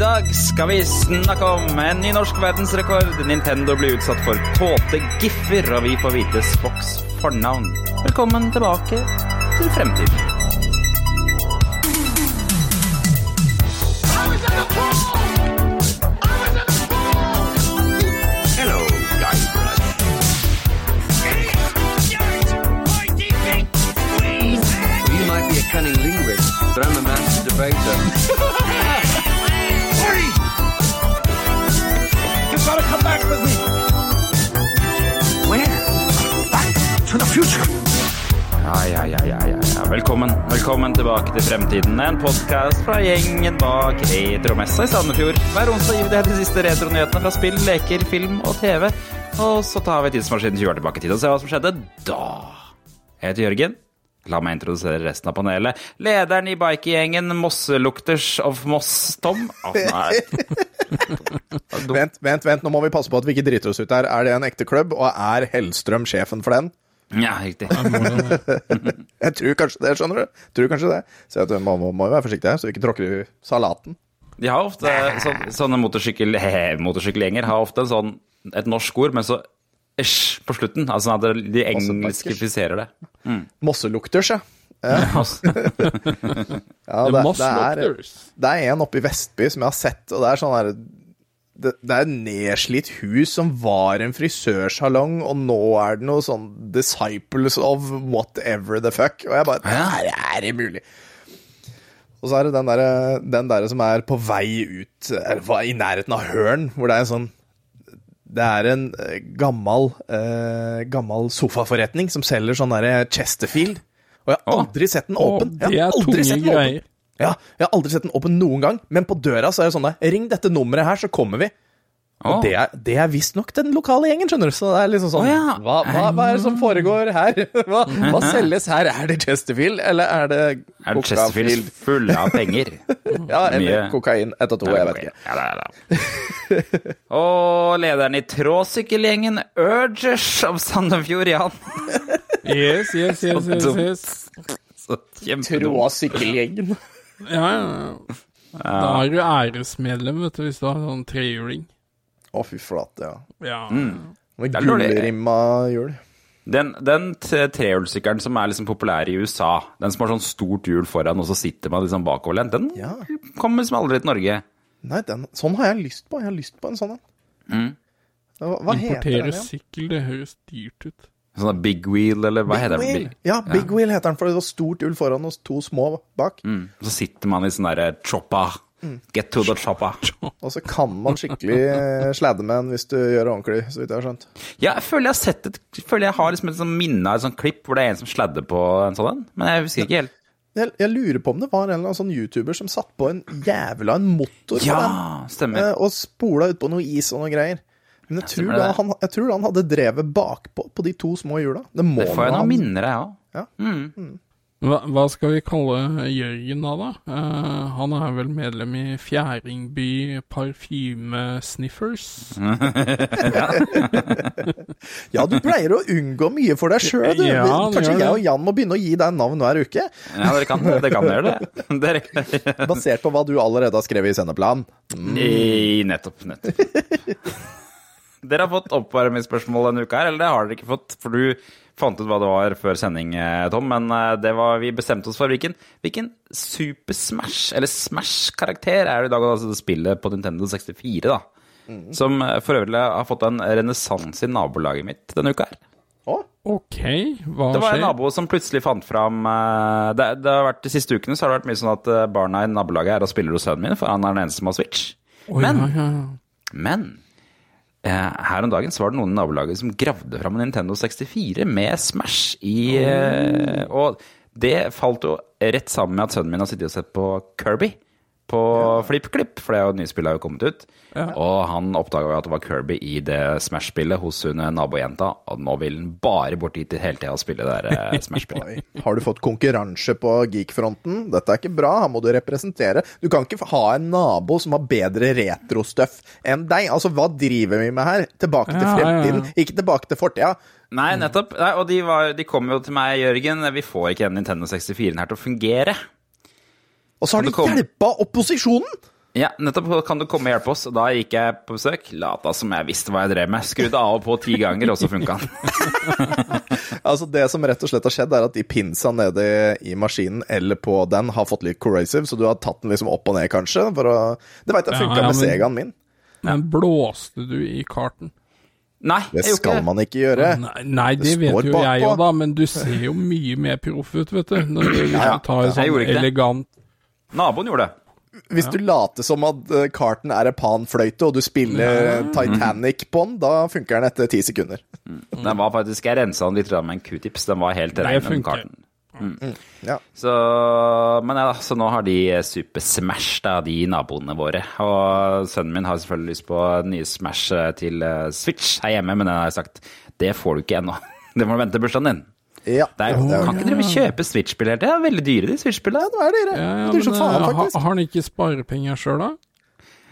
dag skal vi snakke om en ny norsk verdensrekord. Nintendo blir utsatt for tåte giffer, og vi får vite Spocks fornavn. Velkommen tilbake til fremtiden. Hello, Guybrush. You might be a cunning linguist, but I'm a master debater. Ja, ja, ja, ja, ja, ja. Velkommen. Velkommen tilbake til Fremtiden. En podkast fra gjengen bak Retromessa i Sandefjord. Hver onsdag gir vi deg de siste retronyhetene fra spill, leker, film og TV. Og så tar vi tidsmaskinen 20 år tilbake i tid og ser hva som skjedde da. Jeg heter Jørgen. La meg introdusere resten av panelet. Lederen i bikergjengen Mosselukters of Moss, Tom. Ah. Vent, vent, vent, nå må vi passe på at vi ikke driter oss ut her. Er det en ekte klubb, og er Hellstrøm sjefen for den? Ja, riktig. Jeg tror kanskje det, skjønner du. Tror kanskje det. Så jeg må, må, må jo være forsiktig her, så vi ikke tråkker i salaten. De har ofte så, sånne motorsykkel, motorsykkelgjenger har ofte en sånn, et norsk ord, men så æsj på slutten. Altså at de engelskifiserer det. Mosselukters, ja. Ja det, det, er, det er en oppe i Vestby som jeg har sett, og det er sånn her det, det er et nedslitt hus som var en frisørsalong, og nå er det noe sånn Disciples of whatever the fuck. Og jeg bare Her er det mulig? Og så er det den derre den der som er på vei ut eller i nærheten av Hørn, hvor det er en sånn Det er en eh, gammel, eh, gammel sofaforretning som selger sånn derre Chesterfield. Og jeg har aldri sett den åpen. Jeg har aldri sett den åpen. Ja, jeg har aldri sett den åpen noen gang, men på døra så er det sånn der, Ring dette nummeret her, så kommer vi. Og Og det er, det er visstnok den lokale gjengen, skjønner du. Så det er liksom sånn oh, ja. hva, hva, hva er det som foregår her? Hva, hva, selges her? Er det Chesterfield, eller er det er det Chesterfield full av penger? Ja, eller Mye. kokain. Ett og to, jeg vet ikke. Ja, det er det. Og lederen i tråsykkelgjengen Urgers av Sandefjord, Jan. Yes, yes, yes, yes, yes. Tråsykkelgjengen. Ja, ja. Da er du æresmedlem, vet du, hvis du har sånn trehjuling. Å, fy flate, ja. Ja. Med er dårlig. gullrimma hjul. Den, den trehjulssykkelen som er liksom populær i USA, den som har sånn stort hjul foran, og så sitter man liksom bakoverlent, den Ja. kommer liksom aldri til Norge. Nei, den, sånn har jeg lyst på. Jeg har lyst på en sånn en. Mm. Hva, hva heter den igjen? sykkel, det høres dyrt ut. Sånn big wheel, eller hva heter Big det? wheel. Ja, Big wheel heter den, for det var stort hjul foran og to små bak. Mm. Så sitter man i sånn derre choppa. Mm. Get to the choppa. Og så kan man skikkelig slæde sladde med den hvis du gjør det ordentlig, så vidt jeg har skjønt. Ja, jeg føler jeg har sett et jeg føler jeg har liksom et sånn minne av et sånt klipp hvor det er en som sladder på en sånn en, men jeg husker ikke helt. Jeg, jeg lurer på om det var en eller annen sånn YouTuber som satt på en jævla en motor på Ja, den, stemmer. eh, og spola utpå noe is og noe greier. Men jeg tror, da han, jeg tror da han hadde drevet bakpå på de to små hjula. Det må Det får jeg noen minner av, ja. Hva, hva skal vi kalle Jørgen da, da? Uh, han er vel medlem i Fjæringby Parfymesniffers? Ja, du pleier å unngå mye for deg sjøl, du. Ja, Kanskje jeg og Jan må begynne å gi deg navn hver uke? Ja, dere kan, dere kan gjøre det. Dere, Basert på hva du allerede har skrevet i sendeplan. I, nettopp, nettopp. Dere har fått oppvarmingsspørsmål denne uka her, eller det har dere ikke fått? For du fant ut hva det var før sending, eh, Tom, men eh, det var, vi bestemte oss for hvilken, hvilken Super Smash, eller Smash-karakter er det i dag, altså spillet på Nintendo 64, da. Som eh, for øvrig har fått en renessanse i nabolaget mitt denne uka her. Ok, hva skjer? Det var en nabo som plutselig fant fram det, det har vært, De siste ukene så har det vært mye sånn at barna i nabolaget er og spiller hos sønnen min, for han er den eneste som har Switch. Oi, men- ja, ja, ja. Men her om dagen så var det noen i nabolaget som gravde fram en Nintendo 64 med Smash i eh, Og det falt jo rett sammen med at sønnen min har sittet og sett på Kirby på FlippKlipp, for det er jo et nytt spill har jo kommet ut. Og han oppdaga jo at det var Kirby i det Smash-spillet hos hun nabojenta, og nå vil han bare bort dit hele tida og spille det der eh, Smash-spillet. Har du fått konkurranse på geek-fronten? Dette er ikke bra, her må du representere. Du kan ikke ha en nabo som har bedre retrostuff enn deg. Altså, hva driver vi med her? Tilbake til Ja, ja, ja. fremtiden, ikke tilbake til fortida. Nei, nettopp. Nei, og de, var, de kom jo til meg, Jørgen. Vi får ikke en Nintendo 64-en her til å fungere. Og så har de kom- hjelpa opposisjonen! Ja, nettopp kan du komme og hjelpe oss. Og da gikk jeg på besøk. Lata som jeg visste hva jeg drev med. Skrudde av og på ti ganger, og så funka den. altså Det som rett og slett har skjedd, er at de pinsa nede i maskinen eller på den har fått litt corrosive, så du har tatt den liksom opp og ned, kanskje. For å... Det veit jeg funka ja, ja, med. Segaen min. Men blåste du i karten? Nei, det skal ikke. man ikke gjøre. Nei, nei det, det vet jo jeg òg, da, men du ser jo mye mer proff ut, vet du. Når du tar sånn elegant Naboen gjorde det. Hvis du later som at Carton karten er en panfløyte, og du spiller Titanic på den, da funker den etter ti sekunder. Mm. Den var faktisk, Jeg rensa den litt med en q-tips. Den var helt rein, den karten. Mm. Mm. Ja. Så, men ja, så nå har de Super Smash, da, de naboene våre. Og sønnen min har selvfølgelig lyst på nye Smash eh, til Switch her hjemme, men jeg har sagt det får du ikke ennå. Det må du vente til bursdagen din. Ja. Er, kan ikke dere kjøpe Switch-spill hele tida? Det er veldig dyre, de Switch-spillene. Ja, det er dyre. Ja, ja, men, faen, eh, har han ikke sparepenger sjøl, da?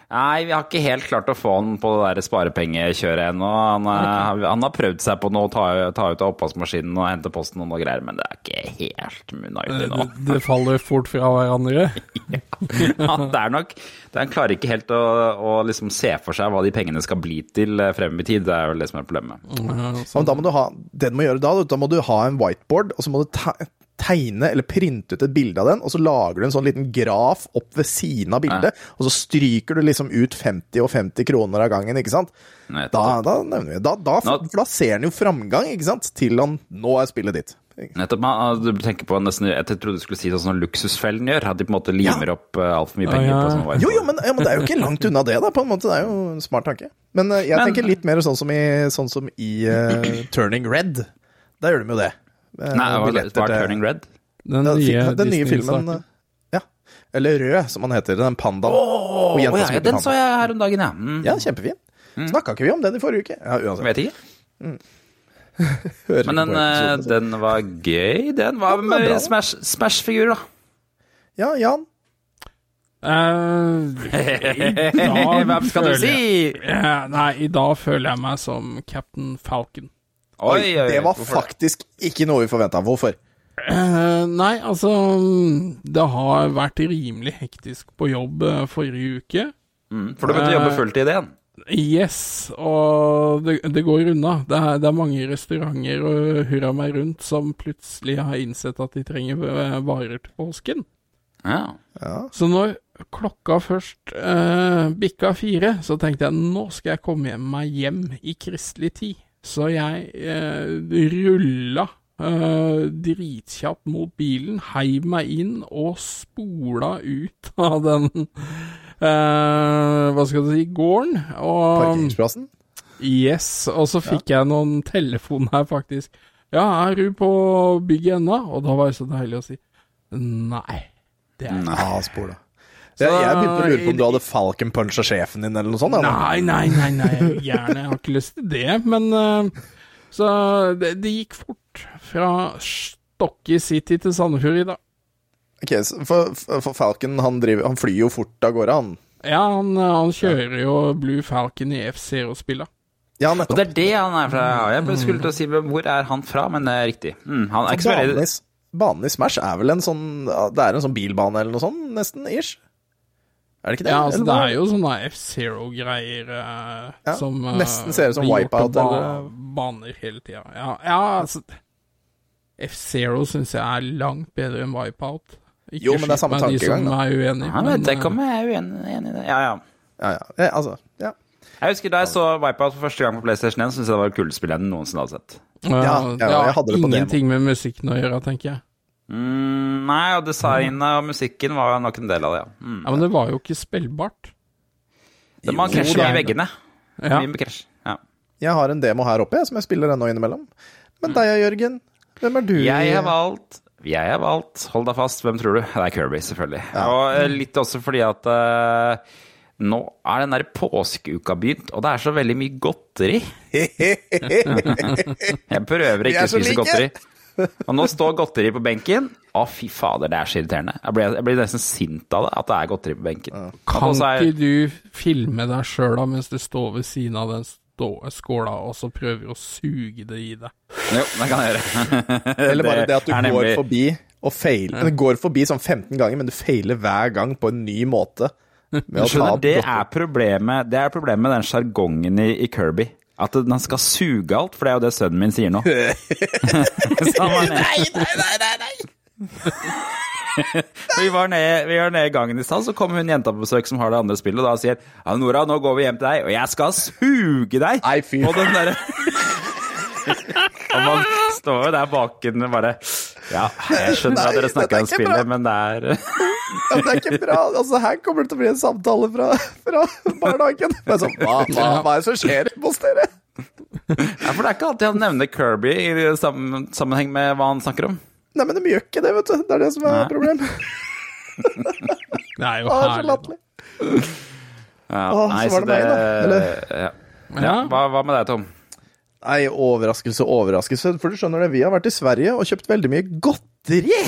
Nei, vi har ikke helt klart å få han på det der sparepengekjøret ennå. Han, okay. han, har prøvd seg på noe, ta, ta ut av oppvaskmaskinen og hente posten og noe greier, men det er ikke helt mulig nå. Det, det, faller fort fra hverandre? ja, det er nok det Han klarer ikke helt å, å liksom se for seg hva de pengene skal bli til eh, frem i tid. Det er vel det som er problemet. Ja, sånn. da må du ha, det du må gjøre da, da må du ha en whiteboard, og så må du ta, tegne eller printe ut et bilde av den, og så lager du en sånn liten graf opp ved siden av bildet, ja. og så stryker du liksom ut 50 og 50 kroner av gangen, ikke sant? Nei, da, da, da, da, for da ser han jo framgang, ikke sant? Til han Nå er spillet ditt. Nettopp. Du tenker på nesten, Jeg trodde du skulle si sånn som Luksusfellen gjør, at de på en måte limer ja. opp eh, altfor mye penger. Ah, ja. på sånn Jo, jo, men, ja, men, det er jo ikke langt unna det, da, på en måte. Det er jo en smart tanke. Men uh, jeg men, tenker litt mer sånn som i, sånn som i uh, Turning Red. Da gjør de jo det. Nei, det var Turning Red? Den, den nye, den nye filmen eh, Ja. Eller Rød, som han heter. Den pandaen. Oh, ja, ja, den så jeg her om dagen, ja. Mm. Ja, kjempefin. Mm. Snakka ikke vi om den i forrige uke? Ja, uansett. Vet ikke. Mm. Men den, eh, den, var gøy, den. Hva med Smash-figur, da? Ja, Jan? Uh, Hva skal du si? Jeg, nei, i dag føler jeg meg som Captain Falcon. Oi, oi, oi det var faktisk ikke noe vi forventa. Hvorfor? Uh, nei, altså Det har vært rimelig hektisk på jobb uh, forrige uke. Mm, for du begynte å jobbe eh, fulltid igjen? Yes, og det, det går unna. Det er, det er, mange restauranter og hurra meg rundt som plutselig har innsett at de trenger varer til påsken. Ja. ja. Så når klokka først eh, bikka fire, så tenkte jeg nå skal jeg komme meg hjem i kristelig tid. Så jeg eh, rulla eh, dritkjapt mot bilen, heiv meg inn og spola ut av den eh, Hva skal du si gården. Og, Parkeringsplassen? Yes, og så fikk ja. jeg noen telefon her, faktisk. Ja, er du på bygget ennå? Og da var det så deilig å si nei. Det er jeg. ja, spola. Jeg, jeg begynte å lure på om du hadde Falcon puncha sjefen din, eller noe sånt. Eller? Nei, nei, nei, nei, gjerne. Jeg har ikke lyst til det, men uh, Så det, det gikk fort fra Stokke City til Sandefjord i dag. Ok, for, for, Falcon han, driver, han, flyr jo fort av gårde, han? Ja, han, han kjører jo Blue Falcon i F-Zero-spillet. Ja, nettopp. og det er det han er fra. Jeg skulle til å si hvor er han fra, men det er riktig. Mm, han er ikke så veldig Banen i Smash er vel en sånn Det er en sånn bilbane eller noe sånt, nesten, ish? Er det ikke det? Ja, altså, det er jo sånne F-Zero-greier uh, ja, som uh, Nesten ser ut som Wipeout. Ba eller baner hele tida. Ja, ja, altså F-Zero syns jeg er langt bedre enn Wipeout. Ikke jo, men det er samme tankegang. De som er uenig, ja, vet ikke om jeg er uenig, i det. Ja, ja. ja, ja. ja altså, ja. Jeg husker Da jeg så Wipeout for første gang på PlayStation 1, syntes jeg det var det kuleste spillet jeg noensinne hadde sett. Ja, ja, jeg hadde det på ingenting med musikken å gjøre, tenker jeg. Mm, nei, og designet og musikken var nok en del av det, ja. Mm. ja men det var jo ikke spillbart. Det må krasje mye i veggene. Ja. Ja. Jeg har en demo her oppe som jeg spiller ennå innimellom. Men deg, Jørgen, hvem er du? Jeg har valgt Jeg har valgt, hold deg fast, hvem tror du? Det er Kirby, selvfølgelig. Ja. Og eh, litt også fordi at uh, nå er den der påskeuka begynt, og det er så veldig mye godteri. jeg prøver ikke å spise like. godteri. Og nå står godteri på benken. Å, fy fader, det er så irriterende. Jeg blir, jeg blir nesten sint av det, at det er godteri på benken. Kan er... ikke du filme deg sjøl da, mens du står ved siden av den skåla, og så prøver å suge det i deg? Jo, det kan jeg gjøre. Eller bare det at du nemlig... går forbi og feiler. Du går forbi sånn 15 ganger, men du feiler hver gang på en ny måte. Med å Skjønner, det er problemet Det er problemet med den sjargongen i, i Kirby. At den skal suge alt, for det er jo det sønnen min sier nå. Nede- Nei, nei, nei, nei! vi, var nede, ned i gangen i stad, så kom hun jenta på besøk som har det andre spillet, og da sier ja, Nora, nå går vi hjem til deg, og jeg skal suge deg! Nei, fy Og den derre Og man står jo der baken bare Ja, jeg skjønner Nei, at dere snakker er om spillet, bra. men det er Ja, det er ikke bra. Altså, her kommer det til å bli en samtale fra, fra barnehagen. Men så, hva, hva, hva er det som skjer hos dere? Ja, for det er ikke alltid han nevner Kirby i sammenheng med hva han snakker om. Nei, men de gjør ikke det, vet du. Det er det som er Nei. problemet. Det er jo er herlig. latterlig. Ja, Å, så var det meg, da. Eller- Ja. Ja, hva, hva med deg, Tom? Nei, overraskelse, overraskelse. For du skjønner det, vi har vært i Sverige og kjøpt veldig mye godteri.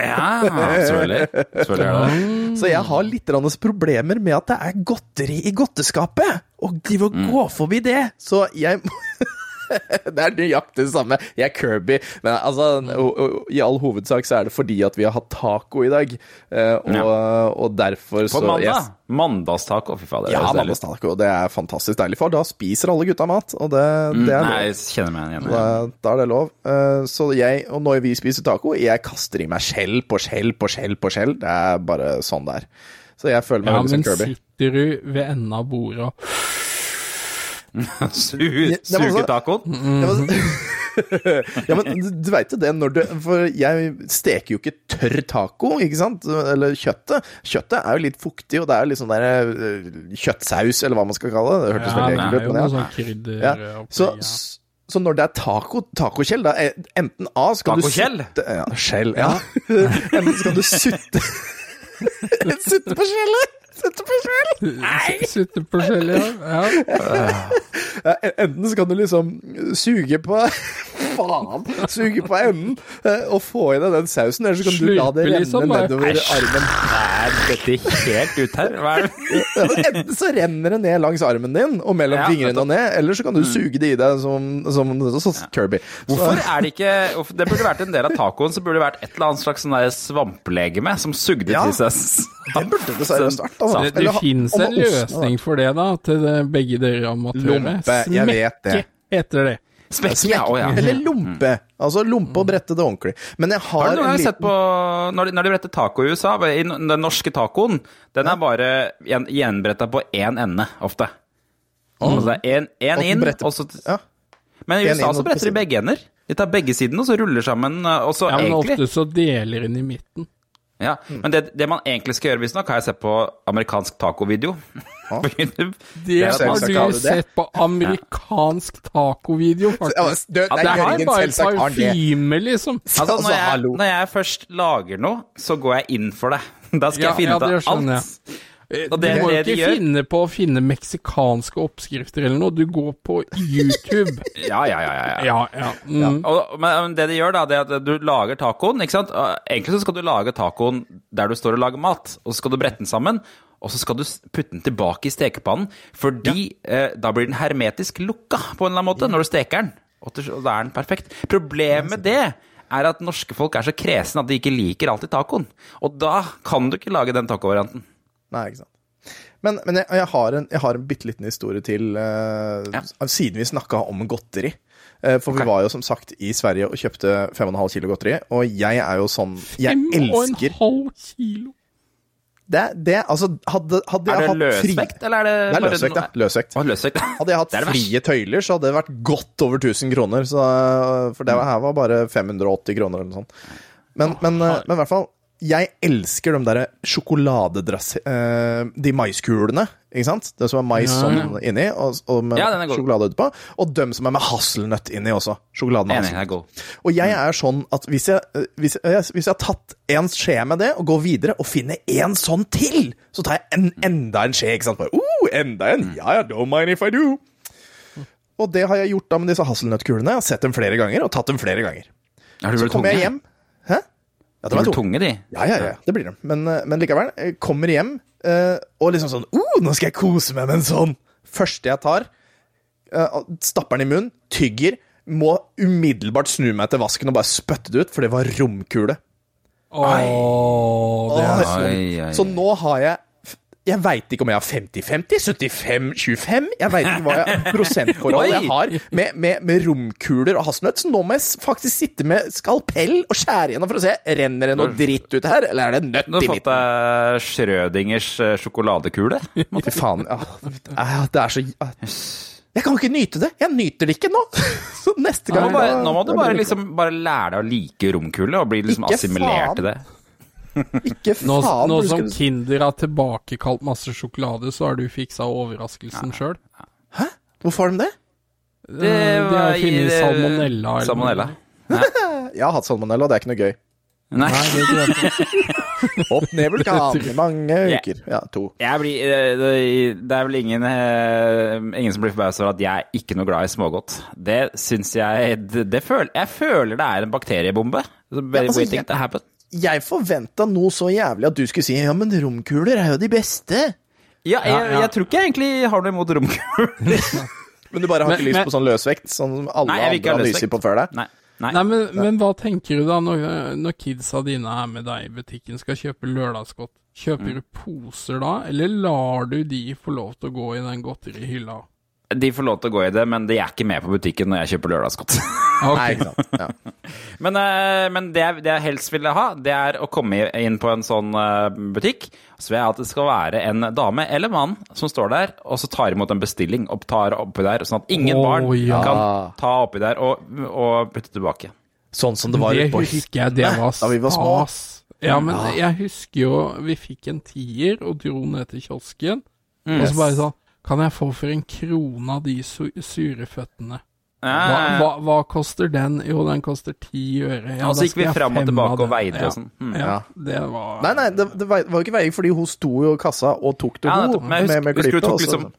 Ja, selvfølgelig. Selvfølgelig det. Så jeg har litt problemer med at det er godteri i godteskapet. Og de vil gå forbi det. Så jeg Det er nøyaktig det samme. Jeg er Kirby, men altså I all hovedsak så er det fordi at vi har hatt taco i dag, eh, og, og derfor På mandag. Yes. Mandagstaco, fy fader. Ja, mandagstaco. Det er fantastisk deilig, for da spiser alle gutta mat, og det, det er Nei, jeg kjenner meg igjen. Da, da er det lov. Eh, Så jeg, og når vi spiser taco, jeg kaster i meg skjell på skjell på skjell på skjell. Det er bare sånn det er. Så jeg føler meg Ja, veldig men som Kirby. sitter du ved enden av bordet og Suge tacoen? Ja, men, du- veit jo det når du For jeg steker jo ikke tørr taco, ikke sant? Eller kjøttet. Kjøttet er jo litt fuktig, og det er jo litt sånn der eh, kjøttsaus, eller hva man skal kalle det. Det hørtes Ja, veldig ekkelt ut, men ja. sånn krydder ja. Så, ja. så når det er taco, tacokjell, da er enten A skal du Tacokjell? sutte Ja, skjell. Ja. enten skal du sutte Sutte på skjellet! Sutte på skjell! Sitte på skjell, ja. ja. Enten Enten skal du liksom suge på Faen! Suge på enden eh, og få i deg den sausen, eller så kan du la det renne liksom, nedover Æsj. armen. Er dette helt ut her? Hva er det? Ja, Enten så renner det ned langs armen din og mellom Ja, fingrene og ned, eller så kan du suge det i deg som, som, som Kirby. Hvorfor er det ikke Det burde vært en del av tacoen, så burde det vært et eller annet slags sånn svamplegeme som sugde Ja. til seg Det burde det seriøst vært. Altså. Det, det fins en løsning for det, da, til det, begge dere amatører. Lompe, jeg vet det. Smekke heter det. Smekke, ja. Å, ja. Eller lompe. Altså lompe og brette det ordentlig. Men jeg har, Har du noen en gang liten sett på Når de, når de bretter taco i USA, i den norske tacoen, den er bare gjen- gjenbretta på én ende, ofte. Altså det er én inn, bretter- og så ja. Men i USA inn så bretter de begge ender. De tar begge sidene, og så ruller sammen, og så Ja, men egentlig ofte så deler inn i midten. Ja, men det, det man egentlig skal gjøre, visstnok, har jeg sett på amerikansk tacovideo YouTube. Det er har du sett på amerikansk tacovideo, Ja, faktisk. Det, det, det det er bare parfyme, liksom. Altså, Altså, når, jeg, når jeg først lager noe, så går jeg inn for det. Da skal Ja, jeg finne ja, ut av det skjønner alt. Eh, Du det må det jo ikke finne på å finne meksikanske oppskrifter eller noe. Du går på YouTube. Ja, ja, ja. ja, ja. Ja, ja. Mm. Og, men det de gjør, da, det er at du lager tacoen. ikke sant? Egentlig så skal du lage tacoen der du står og lager mat, og så skal du brette den sammen. Og så skal du putte den tilbake i stekepannen, fordi eh, da blir den hermetisk lukka på en eller annen måte når du steker den. Og da er den perfekt. Problemet med det er at norske folk er så kresne at de ikke liker alltid tacoen. Og da kan du ikke lage den tacovarianten. Nei, ikke sant. Men, men jeg, jeg har en, jeg har en bitte liten historie til, uh, Ja. siden vi snakka om godteri. Uh, for vi var jo som sagt i Sverige og kjøpte 5,5 kilo godteri, og jeg er jo sånn Jeg elsker halv kilo. det, det Altså, hadde, hadde Er det løsvekt, fri eller er det Det er løsvekt, ja. Løsvekt. Løsvekt. Hadde jeg hatt frie tøyler, så hadde det vært godt over 1000 kroner. Så, for det her var bare 580 kroner eller noe sånt. Men, men, eh, men i hvert fall, jeg elsker de derre sjokoladedress... eh, de maiskulene, ikke sant? Det som er mais Ja, sånn inni, og, og med Ja, sjokolade utpå. Og dem som er med hasselnøtt inni også. Sjokolade med hasselnøtt. Og jeg er sånn at hvis jeg, eh, hvis, jeg, hvis jeg har tatt en skje med det, og går videre og finner en sånn til, så tar jeg en, enda en skje, ikke sant? Bare, oh, enda en! Ja, ja, don't mind if I do. Og det har jeg gjort da med disse hasselnøttkulene. Jeg har sett dem flere ganger, og tatt dem flere ganger. Så kommer jeg hjem? Ja, De blir to. tunge, de. Ja, ja, ja, det blir de. Men, eh, men likevel, jeg kommer hjem uh, og liksom sånn uh, Nå skal jeg kose meg med en sånn! Første jeg tar, uh, stapper den i munnen, tygger, må umiddelbart snu meg til vasken og bare spytte det ut, for det var romkule. Oh, det er så Så nå har jeg jeg veit ikke om jeg har 50-50, 75-25 Jeg veit ikke hva jeg, prosentforhold jeg har med, med, med romkuler og hasselnøtt. Så nå må jeg faktisk sitte med skalpell og skjære gjennom for å se renner det noe dritt ut her, eller er det nøtt Du har i fått midten. deg Schrødingers eh, sjokoladekule. Fy faen. Ja, det er så. Jeg kan ikke nyte det. Jeg nyter det ikke nå. Så neste Nå må, bare, nå må du bare, liksom, bare lære deg å like romkule, og bli liksom assimilert til det. Ikke faen. nå nå som Kinder har tilbakekalt masse sjokolade, så har du fiksa overraskelsen sjøl. Hvorfor har de det? De har i- funnet salmonella. eller Salmonella. Jeg har hatt salmonella, det er ikke noe gøy. Nei. Nei, det. Opp ned vulkanen i mange uker. Ja, to. Jeg blir, eh, det det er vel ingen, eh, ingen som blir forbauset over at jeg er ikke noe glad i smågodt. Det syns jeg det, det føl, Jeg føler det er en bakteriebombe. Ja, altså, jeg-. Jeg forventa noe så jævlig at du skulle si ja, men romkuler er jo de beste. Ja, jeg, Ja, ja. jeg tror ikke jeg egentlig har noe imot romkuler. Men du bare har Men- ikke lyst men- på sånn løsvekt, sånn som alle Nei, andre ha har lyst på før deg? Nei. Nei. Nei, men, men hva tenker du da når, når kidsa dine er med deg i butikken, skal kjøpe lørdagsgodt? Kjøper du poser da, eller lar du de få lov til å gå i den godterihylla? De får lov til å gå i det, men de er ikke med på butikken når jeg kjøper lørdagsgodt. okay. Ja. Men, eh, men det, jeg, det jeg helst ville ha, det er å komme inn på en sånn eh, butikk. Så vil jeg at det skal være en dame eller mann som står der, og så tar imot en bestilling og tar oppi der, sånn at ingen oh, barn ja. kan ta oppi der og, og putte tilbake. Sånn som det var det på husker jeg, det var da vi var små. Ja, men jeg husker jo Vi fikk en tier og dro ned til kiosken, og så bare sånn Kan jeg få for en krone av de su sure føttene? Hva, hva, hva koster den? Jo, den koster ti øre. Ja, og så gikk vi fram og tilbake og veide ja. og sånn. Mm. Ja, Ja. det var Nei, nei, det, det var jo ikke veiing fordi hun sto jo i kassa og tok det Ja. Men jeg husker, med, med klippet. tok og så- liksom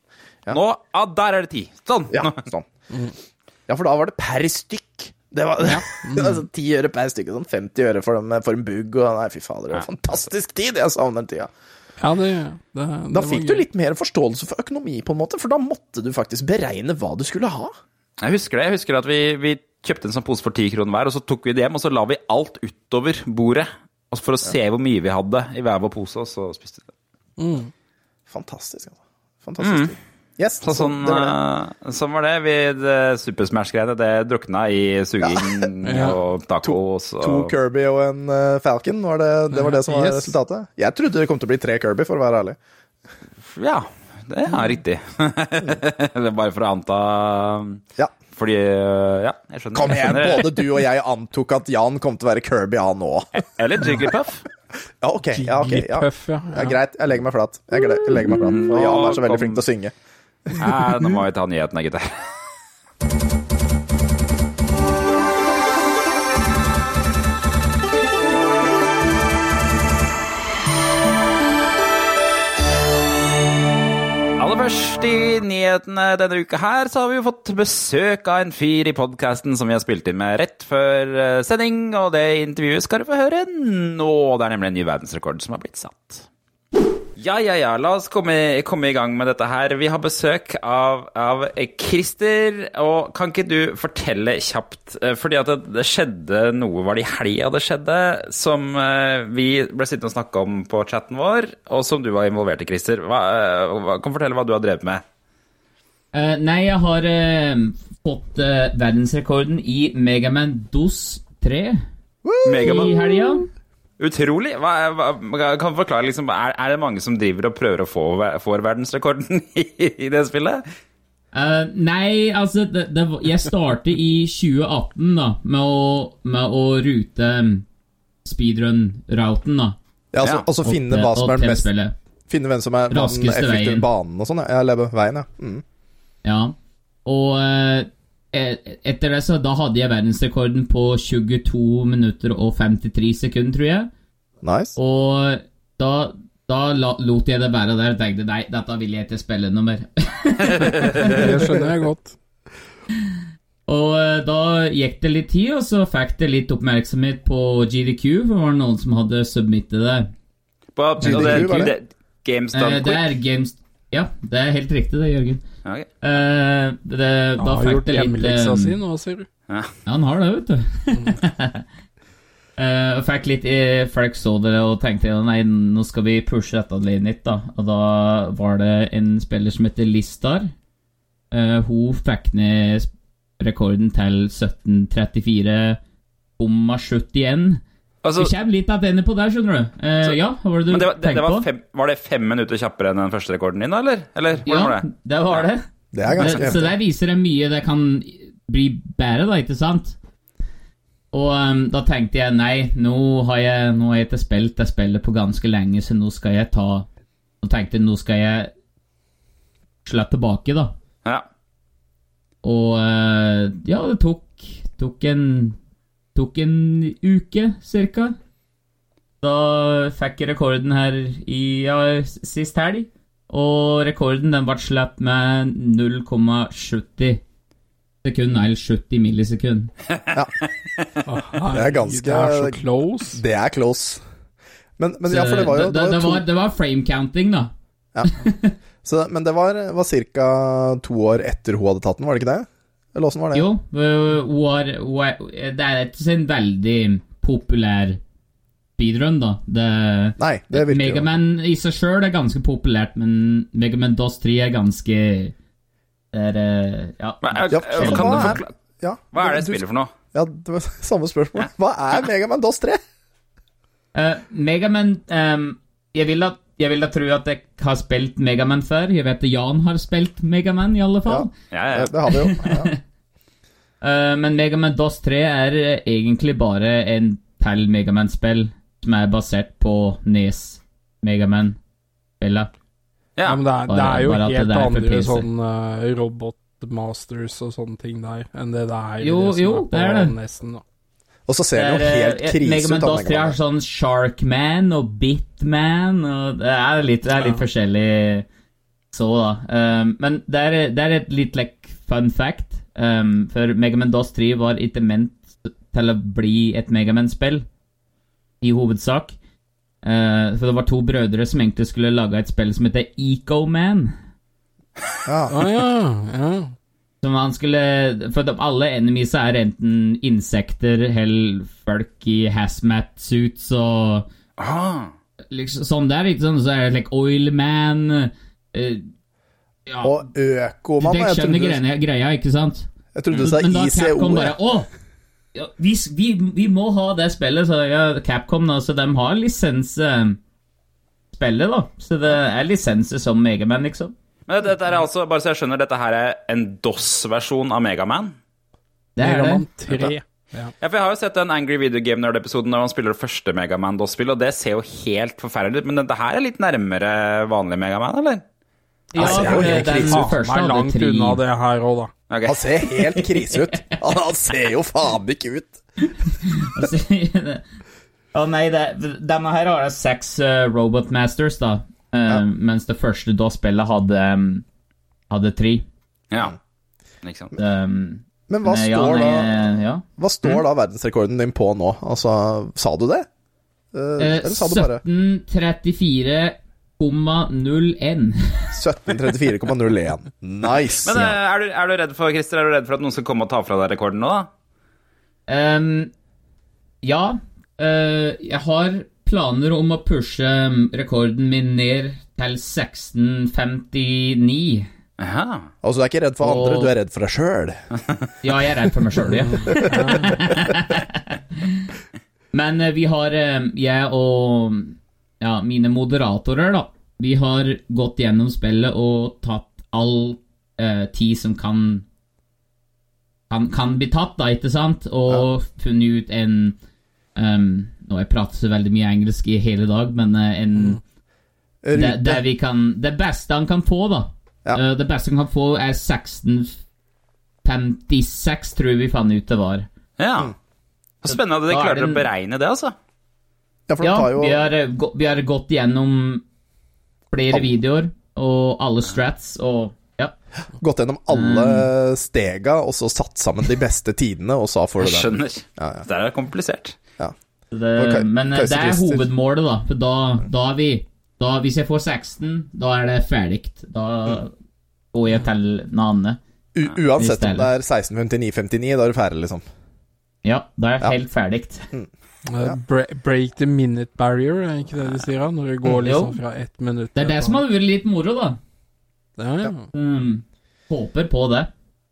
Ja. Nå, ja, der er det ti. Sånn. Ja, sånn. Ja, for da var det per stykk. Det var altså 10 øre per stykk, sånn 50 øre for, dem, for en bugg. Og nei, fy fader, det var fantastisk tid! Jeg savner den tida. Ja, det, det, det da fikk du litt mer forståelse for økonomi, på en måte, for da måtte du faktisk beregne hva du skulle ha. Jeg husker det. Jeg husker at vi, vi kjøpte en sånn pose for ti kroner hver, og så tok vi det hjem, og så la vi alt utover bordet. For å se hvor mye vi hadde i hver vår pose, og så spiste vi det. Fantastisk, altså. Fantastisk tid. Yes, Så sånn, det var det. eh, sånn var det. Vi, det Super Smash-greiene, det drukna i suging Ja. og tacos To, To Kirby og en uh, Falcon, var det, det var det som var Yes. resultatet? Jeg trodde det kom til å bli tre Kirby, for å være ærlig. Ja, det er riktig. det er bare for å anta Ja. Fordi eh, Ja, jeg skjønner. Kom igjen, både du og jeg antok at Jan kom til å være Kirby, han òg. Eller Jigglypuff. Ja, ok. Ja, ok, ja. Ja. greit. Jeg legger meg flat. Jeg legger meg flat. Jan er så veldig flink til å synge. Nei, nå må vi ta nyhetene, gutter. Aller først i nyhetene denne uka her, så har vi jo fått besøk av en fyr i podkasten som vi har spilt inn med rett før eh, sending, og det intervjuet skal du få høre nå. Det er nemlig en ny verdensrekord som har blitt satt. Ja, ja, ja, la oss komme, komme i gang med dette her. Vi har besøk av, av Christer, og kan ikke du fortelle kjapt, eh, fordi at det, det skjedde noe, var det i helga det skjedde, som eh, vi ble sittende og snakke om på chatten vår, og som du var involvert i, Christer. Hva, eh, hva, kan fortelle hva du har drevet med? Uh, nei, jeg har uh, fått uh, verdensrekorden i Megaman DOS 3 i Megaman. helga. Utrolig. Hva, hva, kan du forklare, liksom, er, er det mange som driver og prøver å få får verdensrekorden i, i det spillet? Uh, nei, altså det, det, Jeg startet i 2018 da med å, med å rute mm, speedrun-routen, da. Ja, altså, Ja. altså finne Og- hva som er mest. Finne hvem som er den effektive veien. banen og sånn. Ja, eller veien, ja. Mm. Ja. Og e- etter det så da hadde jeg verdensrekorden på 22 minutter og 53 sekunder, tror jeg. Nice. Og da, da la, lot jeg det være der og tenkte nei, dette vil jeg ikke spille noe mer. Det skjønner jeg godt. og eh, da gikk det litt tid, og så fikk det litt oppmerksomhet på GDQ, for det var noen som hadde submittet det. På, GDQ, var det? det, Games Eh, det er Games Ja, det er helt riktig det, Jørgen. Ok. Uh, det, da Han har fikk gjort det litt hjemmeleksa eh, si nå, sier du. Ja, han har det, vet du. Uh, fikk litt i Folk så det og tenkte nei, nå skal vi pushe dette litt, da. Og da var det en spiller som heter Listar. Uh, hun fikk ned rekorden til 1734,71. Altså, vi kommer litt tilbake på der, skjønner du. Eh, så, ja, hva var det du det var, tenkte på? Fem, var det fem minutter kjappere enn den første rekorden din, da, eller? eller ja, var det? det var det. Det er ganske det, Så der viser det mye det kan bli bedre, da, ikke sant? Og um, da tenkte jeg nei, nå har jeg, nå har jeg ikke spilt det spillet på ganske lenge, så nå skal jeg ta Nå tenkte nå skal jeg slå tilbake, da. Ja. Og uh, ja, det tok, tok en Tok en uke, cirka. Da fikk jeg rekorden her i ja, sist helg. Og rekorden den ble sluppet med 0,70 sekund, eller 70 millisekund. ja. Det er ganske Det er så close. Det er close. Men, men ja, for det var jo Det, det, det, var, det var, frame counting, da. Ja. Så, men det var, var ca. to år etter hun hadde tatt den, var det ikke det? Eller åssen var det? Jo, war, war, det er ikke en veldig populær speedrun, da. Det, Nei, det virker Megaman i seg sjøl er ganske populært, men Megaman DOS 3 er ganske er, Ja. Men, ja, kan du forklare ja, Hva er det spillet for noe? Ja, det var samme spørsmål. Hva er Megaman DOS 3? Uh, eh, Megaman um, Jeg vil at jeg vil da tro at jeg har spilt Megaman før. Jeg vet at Jan har spilt Megaman, i alle fall. Ja, ja, ja. det har vi jo. Ja. uh, men Megaman DOS 3 er egentlig bare en til Megaman-spill som er basert på Nes Megaman-spillet. Ja. ja, men det er, det er jo helt er andre sånn uh, robotmasters og sånne ting der enn det det er jo, det jo, det er det. Nesten, da. Og så ser det jo helt eh, krise ut. Megaman DOS 3 har sånn Sharkman og Bitman, og det er litt, det er litt ja. forskjellig så, da. Um, men det er, det er, et litt like, fun fact, um, for Megaman DOS 3 var ikke ment til å bli et Megaman-spill, i hovedsak. Uh, for det var to brødre som egentlig skulle lage et spill som heter Ecoman. Ja. ah, ja, ja. Som han skulle For alle enemies er enten insekter eller folk i hazmat suits og ah. liksom, Sånn der, sant? Så er det like Oilman uh, ja. Og Økoman. Jeg skjønner greia, greia, ikke sant? Jeg trodde du sa ICO. Bare, Å, ja, vi, vi, vi, må ha det spillet, så ja, Capcom, da, så de har lisens eh, spillet, da. Så det er lisenser som Megaman, liksom. Men dette er altså, bare så jeg skjønner, dette her er en DOS-versjon av Megaman? Det er Megaman 3. Ja. ja. for Jeg har jo sett den Angry Video Game Nerd-episoden der han spiller det første Megaman DOS-spill, og det ser jo helt forferdelig ut, men dette her er litt nærmere vanlig Megaman, eller? Ja, altså, det, det, det, den Han er langt unna det her òg, da. Okay. Han ser helt krise ut. Han, han ser jo faen ikke ut. Å nei, det, denne her har jeg seks uh, Robot Masters, da. Ja. Mens det første da-spillet hadde, um, hadde tre. Ja, ikke sant. Um, men hva men, står, ja, nei, da, ja. hva står mm. da verdensrekorden din på nå? Altså, sa du det? Eller sa du bare 1734,01. 1734,01. Nice. Men er du, er du, redd for Christer, er du redd for at noen skal komme og ta fra deg rekorden nå, da? Um, ja. Uh, jeg har planer om å pushe um, rekorden min ned til 1659. Aha. Altså du er ikke redd for andre, og... du er redd for deg sjøl? ja, jeg er redd for meg sjøl, ja. Men uh, vi har, uh, jeg og ja, mine moderatorer, da, vi har gått gjennom spillet og tatt all eh, tid som kan, kan, kan bli tatt, da, ikke sant? Og ja. funnet ut en um, nå jeg prater så veldig mye engelsk i hele dag, men uh, en mm. det, det, vi kan Det beste han kan få, da ja. uh, Det beste han kan få, er 1656, tror vi fant ut det var. Ja. Mm. Spennende at dere klarer en... å beregne det, altså. Ja, ja jo... vi, har, eh, vi, har, gått gjennom flere All... videoer og alle strats og ja. Gått gjennom alle um... stega, og så satt sammen de beste tidene, og så får du det. Jeg skjønner. Ja, ja. Det er komplisert. Ja. Det, men eh, det er hovedmålet, da. For da, da er vi da, Hvis jeg får 16, da er det ferdig. Da går jeg til noe annet. uansett om det er 1659-59, da er du ferdig, liksom? Ja, da er jeg helt ferdig. Mm. Ja. Break the minute barrier, er ikke det de sier? Når det går liksom fra ett minutt Det er det som har vært litt moro, da. Ja, ja. Mm, håper på det.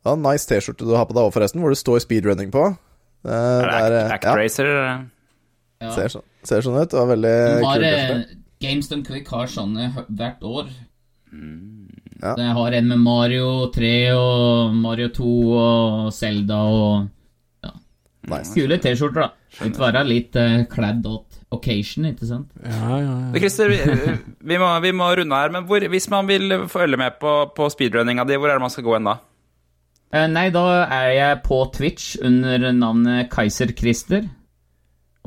Ja, Nice T-skjorte du har på deg òg, forresten, hvor det står speedrunning på. Det er Actracer. Ja. Ser, sånn, ser sånn ut. Det var veldig kult. Games Done Quick har sånne hvert år. Ja. Jeg har en med Mario 3 og Mario 2 og Zelda og ja. Nice. Kule T-skjorter, da. Ikke være litt uh, kledd åt occasion, ikke sant? Ja, ja, ja. Christer, vi, vi, må, vi, må, runde her, men hvor, hvis man vil følge med på, på speedrunninga di, hvor er det man skal gå hen da? Eh, nei, da er jeg på Twitch under navnet Kaiser Christer.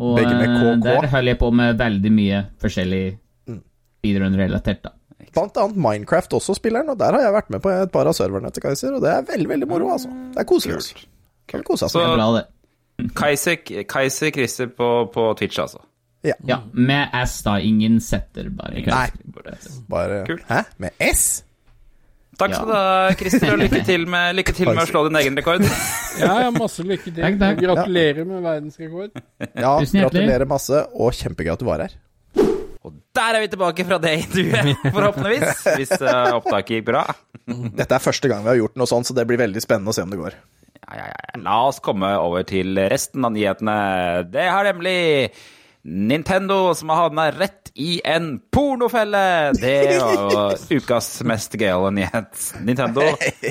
Og. Uh, der holder jeg på med veldig mye forskjellig mm. speedrun-relatert, da. Blant annet Minecraft også spilleren, og der har jeg vært med på et par av serverne til Kaiser, og det er veldig, veldig moro, altså. Det er koselig. Kult. Kult. kose oss med. Bra, det. Kaiser, Kaiser Christer på, på, Twitch, altså. Ja. ja. Med S, da. Ingen setter, bare. Nei. Bare Kult. Hæ? Med S? Takk skal du ha, Christer, og lykke til med, lykke til med å slå din egen rekord. ja, ja, masse lykke til. Takk, takk. Gratulerer med verdensrekord. Ja, gratulerer masse, og kjempegøy at du var her. Og der er vi tilbake fra det intervjuet, forhåpentligvis. Hvis uh, opptaket gikk bra. Dette er første gang vi har gjort noe sånt, så det blir veldig spennende å se om det går. Ja, ja, ja. La oss komme over til resten av nyhetene. Det har nemlig Nintendo som har havna rett i en pornofelle! Det var ukas mest gøyale nyhet. Nintendo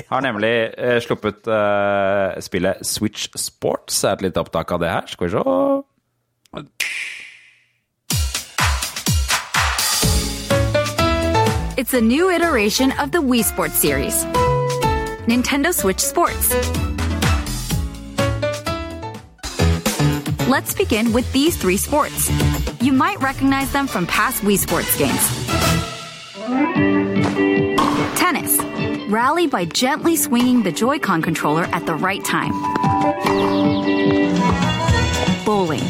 har nemlig uh, sluppet uh, spillet Switch Sports. Er et lite opptak av det her. Skal vi se. It's a new iteration of the Wii Sports series Nintendo Switch Sports. Let's begin with these three sports. You might recognize them from past Wii Sports games. Tennis. Rally by gently swinging the Joy-Con controller at the right time. Bowling.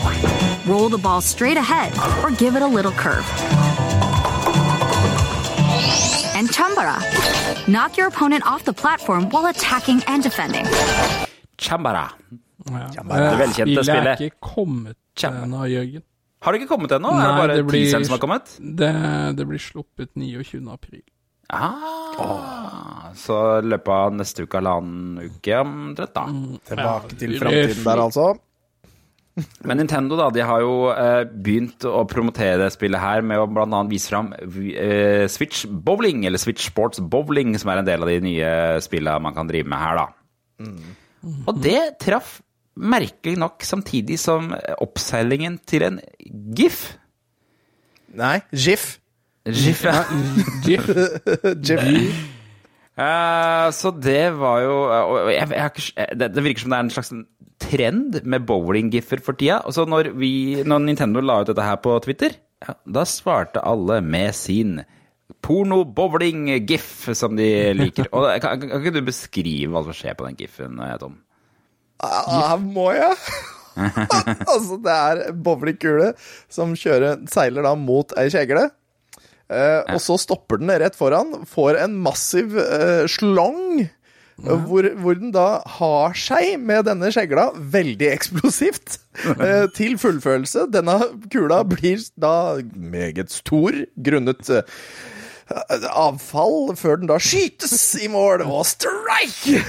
Roll the ball straight ahead or give it a little curve and Chambara. Knock your opponent off the platform while attacking and defending. Chambara. Ja. Det velkjente spillet. Spillet er ikke kommet ennå, Jørgen. Har det ikke kommet ennå? Er det bare det blir, som har kommet? Det, det blir sluppet 29. april. Ah, oh. Så løpet av neste uke eller annen uke omtrent, da. Mm. Tilbake til framtiden der, altså. Men Nintendo da, de har jo eh, begynt å promotere det spillet her med å bl.a. vise fram eh, Switch Bowling, eller Switch Sports Bowling, som er en del av de nye spillene man kan drive med her, da. Mm. Og det traff merkelig nok samtidig som oppseilingen til en GIF. Nei, GIF. GIF, ja. GIF. GIF. Uh, så det var jo uh, jeg, jeg, jeg, det, det, virker som det er en slags trend med bowling-giffer for tida. Og så når, vi, når Nintendo la ut dette her på Twitter, ja, da svarte alle med sin porno-bowling-gif, som de liker. Og kan, kan, ikke du beskrive hva som skjer på den gifen, Tom? Ah, må jeg? altså, det er bowlingkule som kjører, seiler da mot ei kjegle. Eh, ja. Og så stopper den rett foran, får en massiv eh, slong hvor, hvor, den da har seg med denne skjegla veldig eksplosivt eh, til fullfølelse. Denne kula blir da meget stor grunnet eh, avfall, før den da skytes i mål og strike!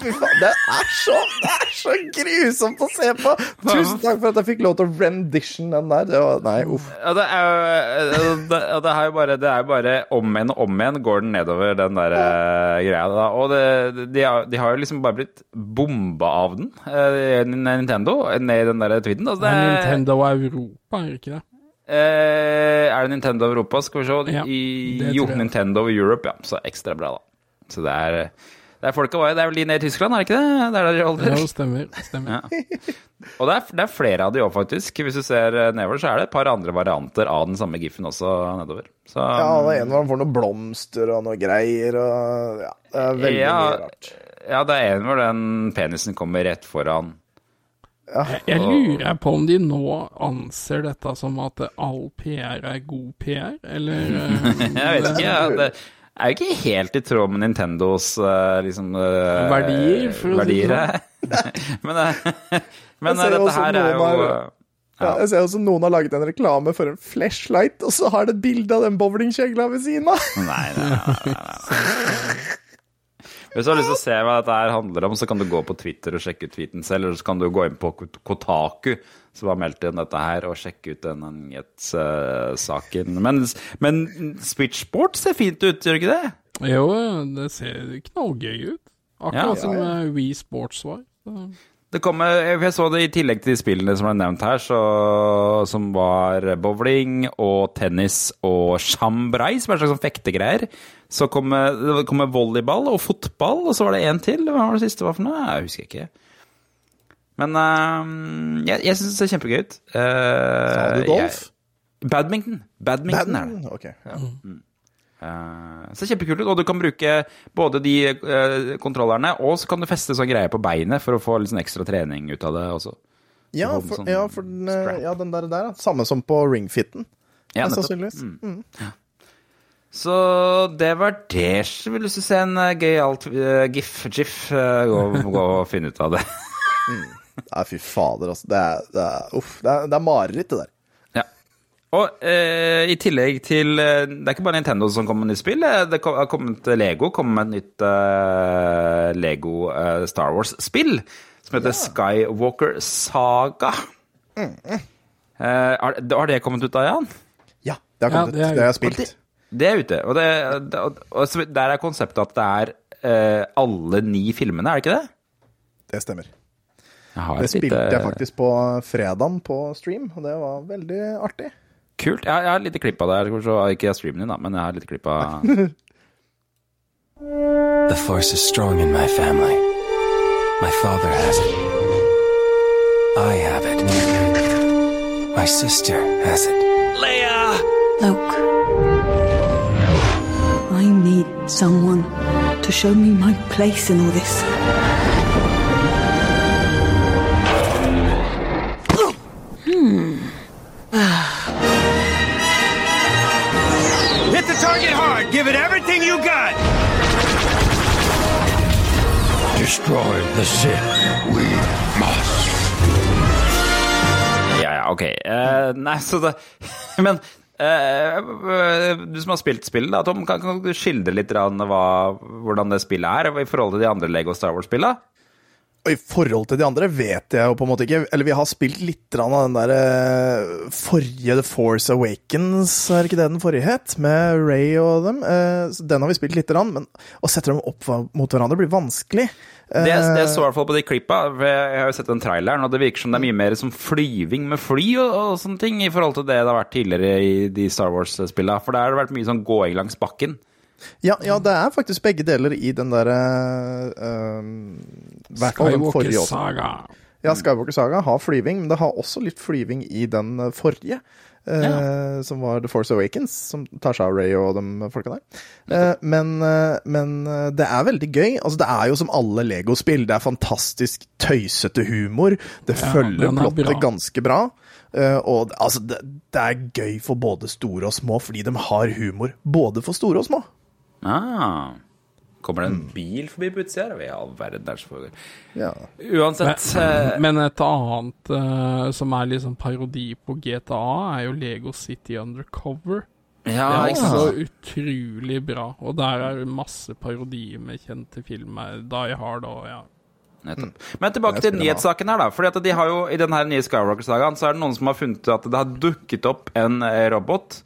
Fy faen, det er, så, det er så grusomt å se på! Tusen takk for at jeg fikk lov til å rendition den der. Det var, nei, uff. Ja, det er jo det, det er jo bare, det er bare om igjen og om igjen går den nedover den der uh, greia. Da. Og det, de, har, de, har, jo liksom bare blitt bomba av den, uh, Nintendo, ned i den der tweeten. Altså, det er Nintendo Europa, er det ikke det? Uh, er det Nintendo Europa, skal vi se? Ja, I, jo, Nintendo Europe, ja. Så ekstra bra, da. Så det er det er, folka, det er vel de nede i Tyskland, er det ikke det? Det er der de holder Ja, stemmer. stemmer. Ja. Og det er, det er, flere av de òg, faktisk. Hvis du ser eh, nedover, så er det et par andre varianter av den samme gif-en også nedover. Så, ja, det er en hvor han får noen blomster og noe greier og Ja, det er veldig ja, mye rart. Ja, det er en hvor den penisen kommer rett foran. Ja. Jeg, jeg lurer på om de nå anser dette som at all PR er god PR, eller Jeg vet ikke. Ja, det, er jo ikke helt i tråd med Nintendos uh, liksom, uh, verdier. verdier. men, uh, men dette her er jo Ja. Jeg ser også noen har laget en reklame for en flashlight, og så har det et bilde av den bowlingkjegla ved siden av. Nei, nei, nei, nei. Hvis du har lyst til å se hva dette her handler om, så kan du gå på Twitter og sjekke ut tweeten selv, eller så kan du gå inn på Kotaku, som har meldt inn dette her, og sjekke ut denne nyhetssaken. Men, men Switchboard ser fint ut, gjør det ikke det? Jo, det ser knallgøy ut. Akkurat ja, som ja, ja. Wii Sports var. Så. Det kommer, jeg så det i tillegg til de spillene som ble nevnt her, så, som var bowling og tennis og chambray, som er en slags sånn fektegreier. Så kommer det kom volleyball og fotball, og så var det én til. Hva var det siste var for noe? Jeg husker ikke. Men uh, jeg, jeg syns det ser kjempegøy ut. Uh, Sa du golf? Jeg, badminton. Badminton, Badminton er det. Okay, ja. Mm. Uh, ser kjempekult ut, og du kan bruke både de uh, kontrollerne, og så kan du feste sånn greie på beinet for å få litt sånn ekstra trening ut av det også. Ja, for, sånn ja, for den, ja, den der, der, samme som på ringfitten, ja, sannsynligvis. Mm. Mm. Ja. Så det var det. Vil du se en uh, gøyal uh, gif-gif? Uh, gå, gå, og finne ut av det. mm. Nei, fy fader, altså. Det er, det er, uff, det er, det er mareritt, det der. Og eh, i tillegg til eh, Det er ikke bare Nintendo som kommer med nytt spill. Eh, det har kommet Lego kommer med et nytt eh, Lego eh, Star Wars-spill som heter ja. Skywalker Saga. Mm. Har, har, det kommet ut da, Jan? Ja, det har kommet ja, det ut. Det har jeg spilt. Det, det, er ute. Og, det, og, og, der er konseptet at det er alle ni filmene, er det ikke det? Det stemmer. Det spilte jeg faktisk på fredagen på stream, og det var veldig artig. Kult. Jeg, jeg har litt klipp av det. Ikke streamen din, da, men jeg har litt klipp av The force is strong in my family. My father has it. I have it. My sister has it. Leia! Luke. I need someone to show me my place in all this. Target hard. Give it everything you got. Destroy the Sith. We must. Ja, ja, ok. Uh, nei, så det Men uh, du som har spilt spillet, da, Tom, kan, kan du skildre litt hva, hvordan det spillet er i forhold til de andre Lego Star Wars-spillene? Og I forhold til de andre vet jeg jo på en måte ikke. Eller vi har spilt litt av den der eh, forrige The Force Awakens, er ikke det den forrige het? Med Ray og dem. Eh, den har vi spilt lite grann, men å sette dem opp mot hverandre blir vanskelig. Det, det jeg så i hvert fall på de klippa. Jeg har jo sett den traileren, og det virker som det er mye mer som flyving med fly og, og sånne ting, i forhold til det det har vært tidligere i de Star Wars-spilla. For der har det vært mye sånn gåing langs bakken. Ja, ja, det er faktisk begge deler i den derre uh, Skywalker Saga. Ja, Skywalker Saga har flyving, men det har også litt flyving i den forrige. Uh, ja. Som var The Force Awakens, som tar seg av Ray og de folka der. Uh, men, uh, men det er veldig gøy. Altså, det er jo som alle Lego-spill. Det er fantastisk tøysete humor. Det ja, følger plottet ganske bra. og altså, det, det, er gøy for både store og små, fordi de har humor både for store og små. Ah. Kommer det en mm. bil forbi på utsida? I all verden der. Ja. Uansett men, uh, men, et annet uh, som er liksom parodi på GTA, er jo Lego City Undercover. Ja, det er også ja. utrolig bra. Og der er det masse parodier med kjente filmer. Die Hard og ja. Nettopp. Mm. Men tilbake til nyhetssaken her, da. Fordi at de har jo, I denne nye Skywalker-sagaen så er det noen som har funnet at det har dukket opp en eh, robot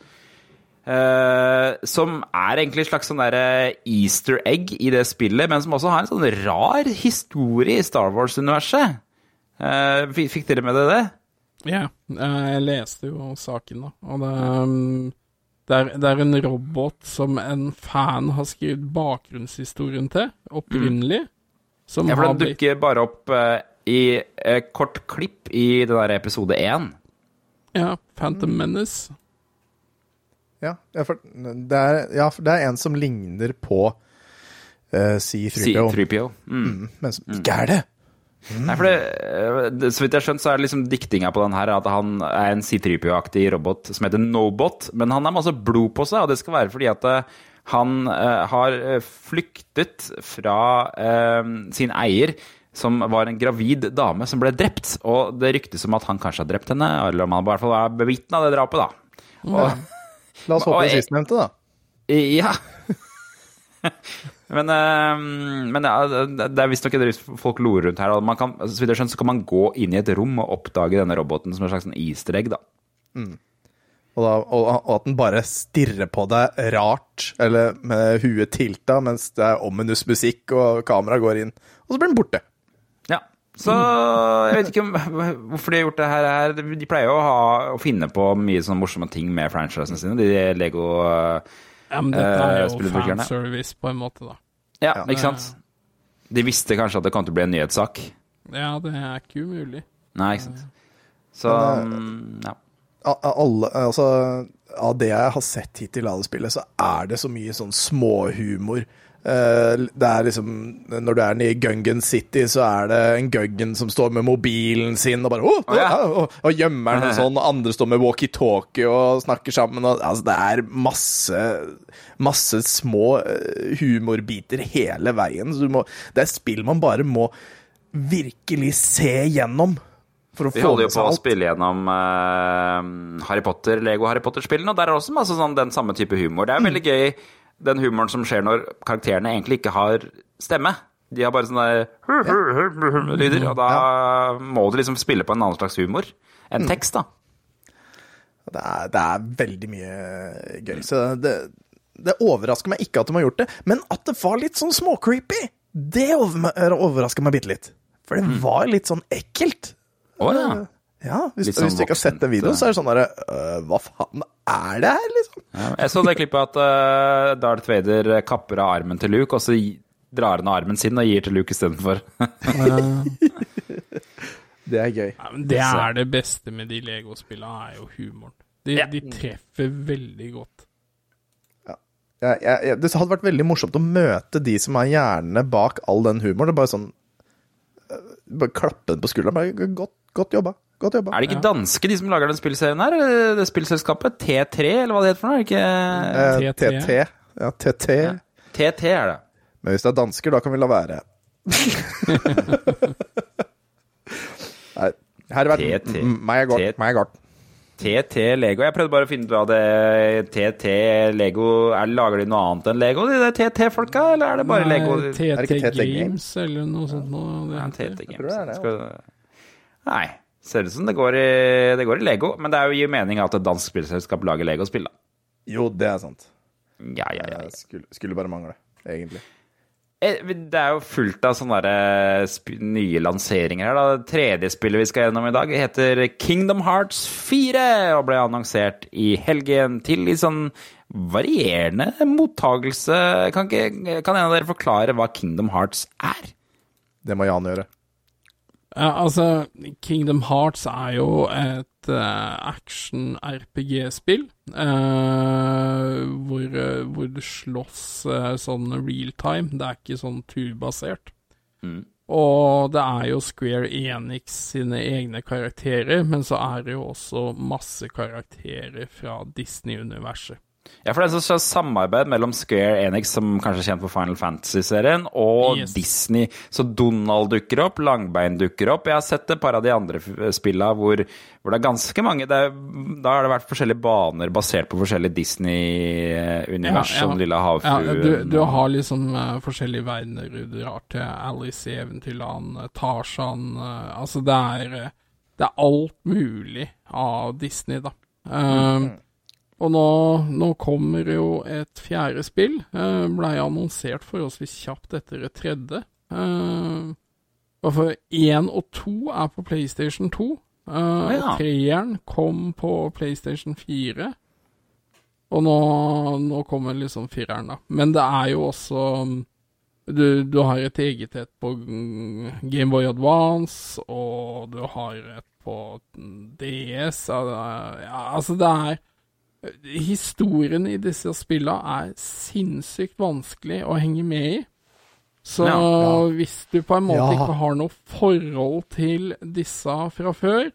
Uh, som er egentlig et slags sånn der eh, easter egg i det spillet, men som også har en sånn rar historie i Star Wars-universet. Uh, fikk dere med dere det? Ja, jeg leste jo saken, da. Og det, um, det, er, det, er, en robot som en fan har skrevet bakgrunnshistorien til, opprinnelig. Mm. ja, for den dukker bare opp uh, i kort klipp i det der episode én. Ja, Phantom Menace. Ja, for det er, ja, for det er en som ligner på uh, C3PO. C3PO. Mm. Mm, men som ikke er det. Mm. Nei, for det, eh, Så vidt jeg har skjønt, så er det liksom diktinga på den her at han er en C3PO-aktig robot som heter Nobot. Men han har masse blod på seg, og det skal være fordi at eh, han uh, har flyktet fra uh, sin eier som var en gravid dame som ble drept. Og det ryktes om at han kanskje har drept henne, eller om han i hvert fall er bevitna det drapet, da. Og, La oss håpe det sistnevnte, da. Ja. men, øh, men ja, det er visstnok et folk lorer rundt her. Og man kan, så vidt jeg skjønner, så kan man gå inn i et rom og oppdage denne roboten som en slags sånn easter egg, da. Mm. Og, da, og, og, at den bare stirrer på deg rart, eller med huet tilta, mens det er ominous musikk og kameraet går inn, og så blir den borte. Så jeg vet ikke hvorfor de har gjort det her. De pleier jo å, ha, å finne på mye sånne morsomme ting med franchisene sine, de Lego Ja, men dette er jo fanservice på en måte, da. Ja, ikke sant? De visste kanskje at det kom til å bli en nyhetssak. Ja, det er ikke umulig. Nei, ikke sant. Så mm, ja alle, altså, av det jeg har sett hittil av det spillet, så er det så mye sånn småhumor. Uh, det er liksom Når du er i Gungan City, så er det en Gungan som står med mobilen sin og bare oh, oh, ja. og, og, gjemmer den sånn, og andre står med walkietalkie og snakker sammen. Og, altså, det er masse masse små uh, humorbiter hele veien. Så må, det er spill man bare må virkelig se gjennom. Vi holder jo på å spille gjennom uh, Harry Potter, Lego Harry Potter-spillene, og der er også masse sånn, den samme type humor. Det er veldig gøy, den humoren som skjer når karakterene egentlig ikke har stemme. De har bare sånne lyder, og da må du liksom spille på en annen slags humor enn mm. tekst, da. Det er, det er veldig mye gøy. Så det, det overrasker meg ikke at de har gjort det, men at det var litt sånn småcreepy, det overrasker meg bitte litt. For det mm. var litt sånn ekkelt. Oh, ja. Ja hvis, sånn hvis, du ikke har sett den videoen, så er det sånn derre øh, Hva faen er det her, liksom? Ja, jeg så det klippet at uh, Darth Vader kapper av armen til Luke, og så drar han av armen sin og gir til Luke istedenfor. det er gøy. Ja, det er det beste med de Lego-spillene, er jo humoren. De, ja. de, treffer veldig godt. Ja. det hadde vært veldig morsomt å møte de som er hjernene bak all den humoren. Det er bare sånn øh, Bare klappe den på skulderen. Bare godt Godt jobba. Godt jobba. Er det ikke danske, de som lager den spillserien her? Det spillselskapet? T3, eller hva det heter for noe? Ikke... Eh, TT. Ja, TT. Ja. TT er det. Men hvis det er dansker, da kan vi la være. Nei, her har vært meg er godt. TT Lego. Jeg prøvde bare å finne ut hva det. TT Lego er, Lager de noe annet enn Lego, de der TT-folka, eller er det bare Nei, Lego? TT Games, eller noe sånt noe. Ja, TT Games. Nei. Ser ut som det går, i, det går i Lego, men det gir mening at et dansk spillselskap lager Lego-spill, da. Jo, det er sant. Ja, ja, ja. Skulle, skulle, bare mangle, egentlig. Eh, det er jo fullt av sånne der, nye lanseringer her. da. Det tredje spillet vi skal gjennom i dag, heter Kingdom Hearts 4 og ble annonsert i helgen til litt sånn varierende mottagelse. Kan, ikke, kan en av dere forklare hva Kingdom Hearts er? Det må Jan gjøre. Ja, altså, Kingdom Hearts er jo et uh, action-RPG-spill. Uh, hvor, uh, hvor, du slåss sånn real time. Det er ikke sånn turbasert. Mm. Og det er jo Square Enix sine egne karakterer, men så er det jo også masse karakterer fra Disney-universet. Ja, for det er et slags samarbeid mellom Square Enix, som kanskje er kjent for Final Fantasy-serien, og yes. Disney. Så Donald dukker opp, Langbein dukker opp. Jeg har sett et par av de andre spillene hvor, hvor det er ganske mange er, Da har det vært forskjellige baner basert på forskjellige Disney-univers, ja, ja. som Lilla havfruen. Ja, du, du, har liksom uh, forskjellige verdener du drar til. Alice i Eventyrland, uh, Tarzan uh, Altså, det er, det er alt mulig av Disney, da. Uh, mm. Og nå, nå, kommer jo et fjerde spill. Uh, Blei annonsert forholdsvis kjapt etter et tredje. Uh, for én og to er på PlayStation 2. Uh, ja. Treeren kom på PlayStation 4. Og nå, nå kommer liksom fireren, da. Men det er jo også du, du har et eget et på Gameboy Advance, og du har et på DS. Ja, altså, det er Historien i disse spillene er sinnssykt vanskelig å henge med i. Så ja, ja. hvis du på en måte ja. ikke har noe forhold til disse fra før,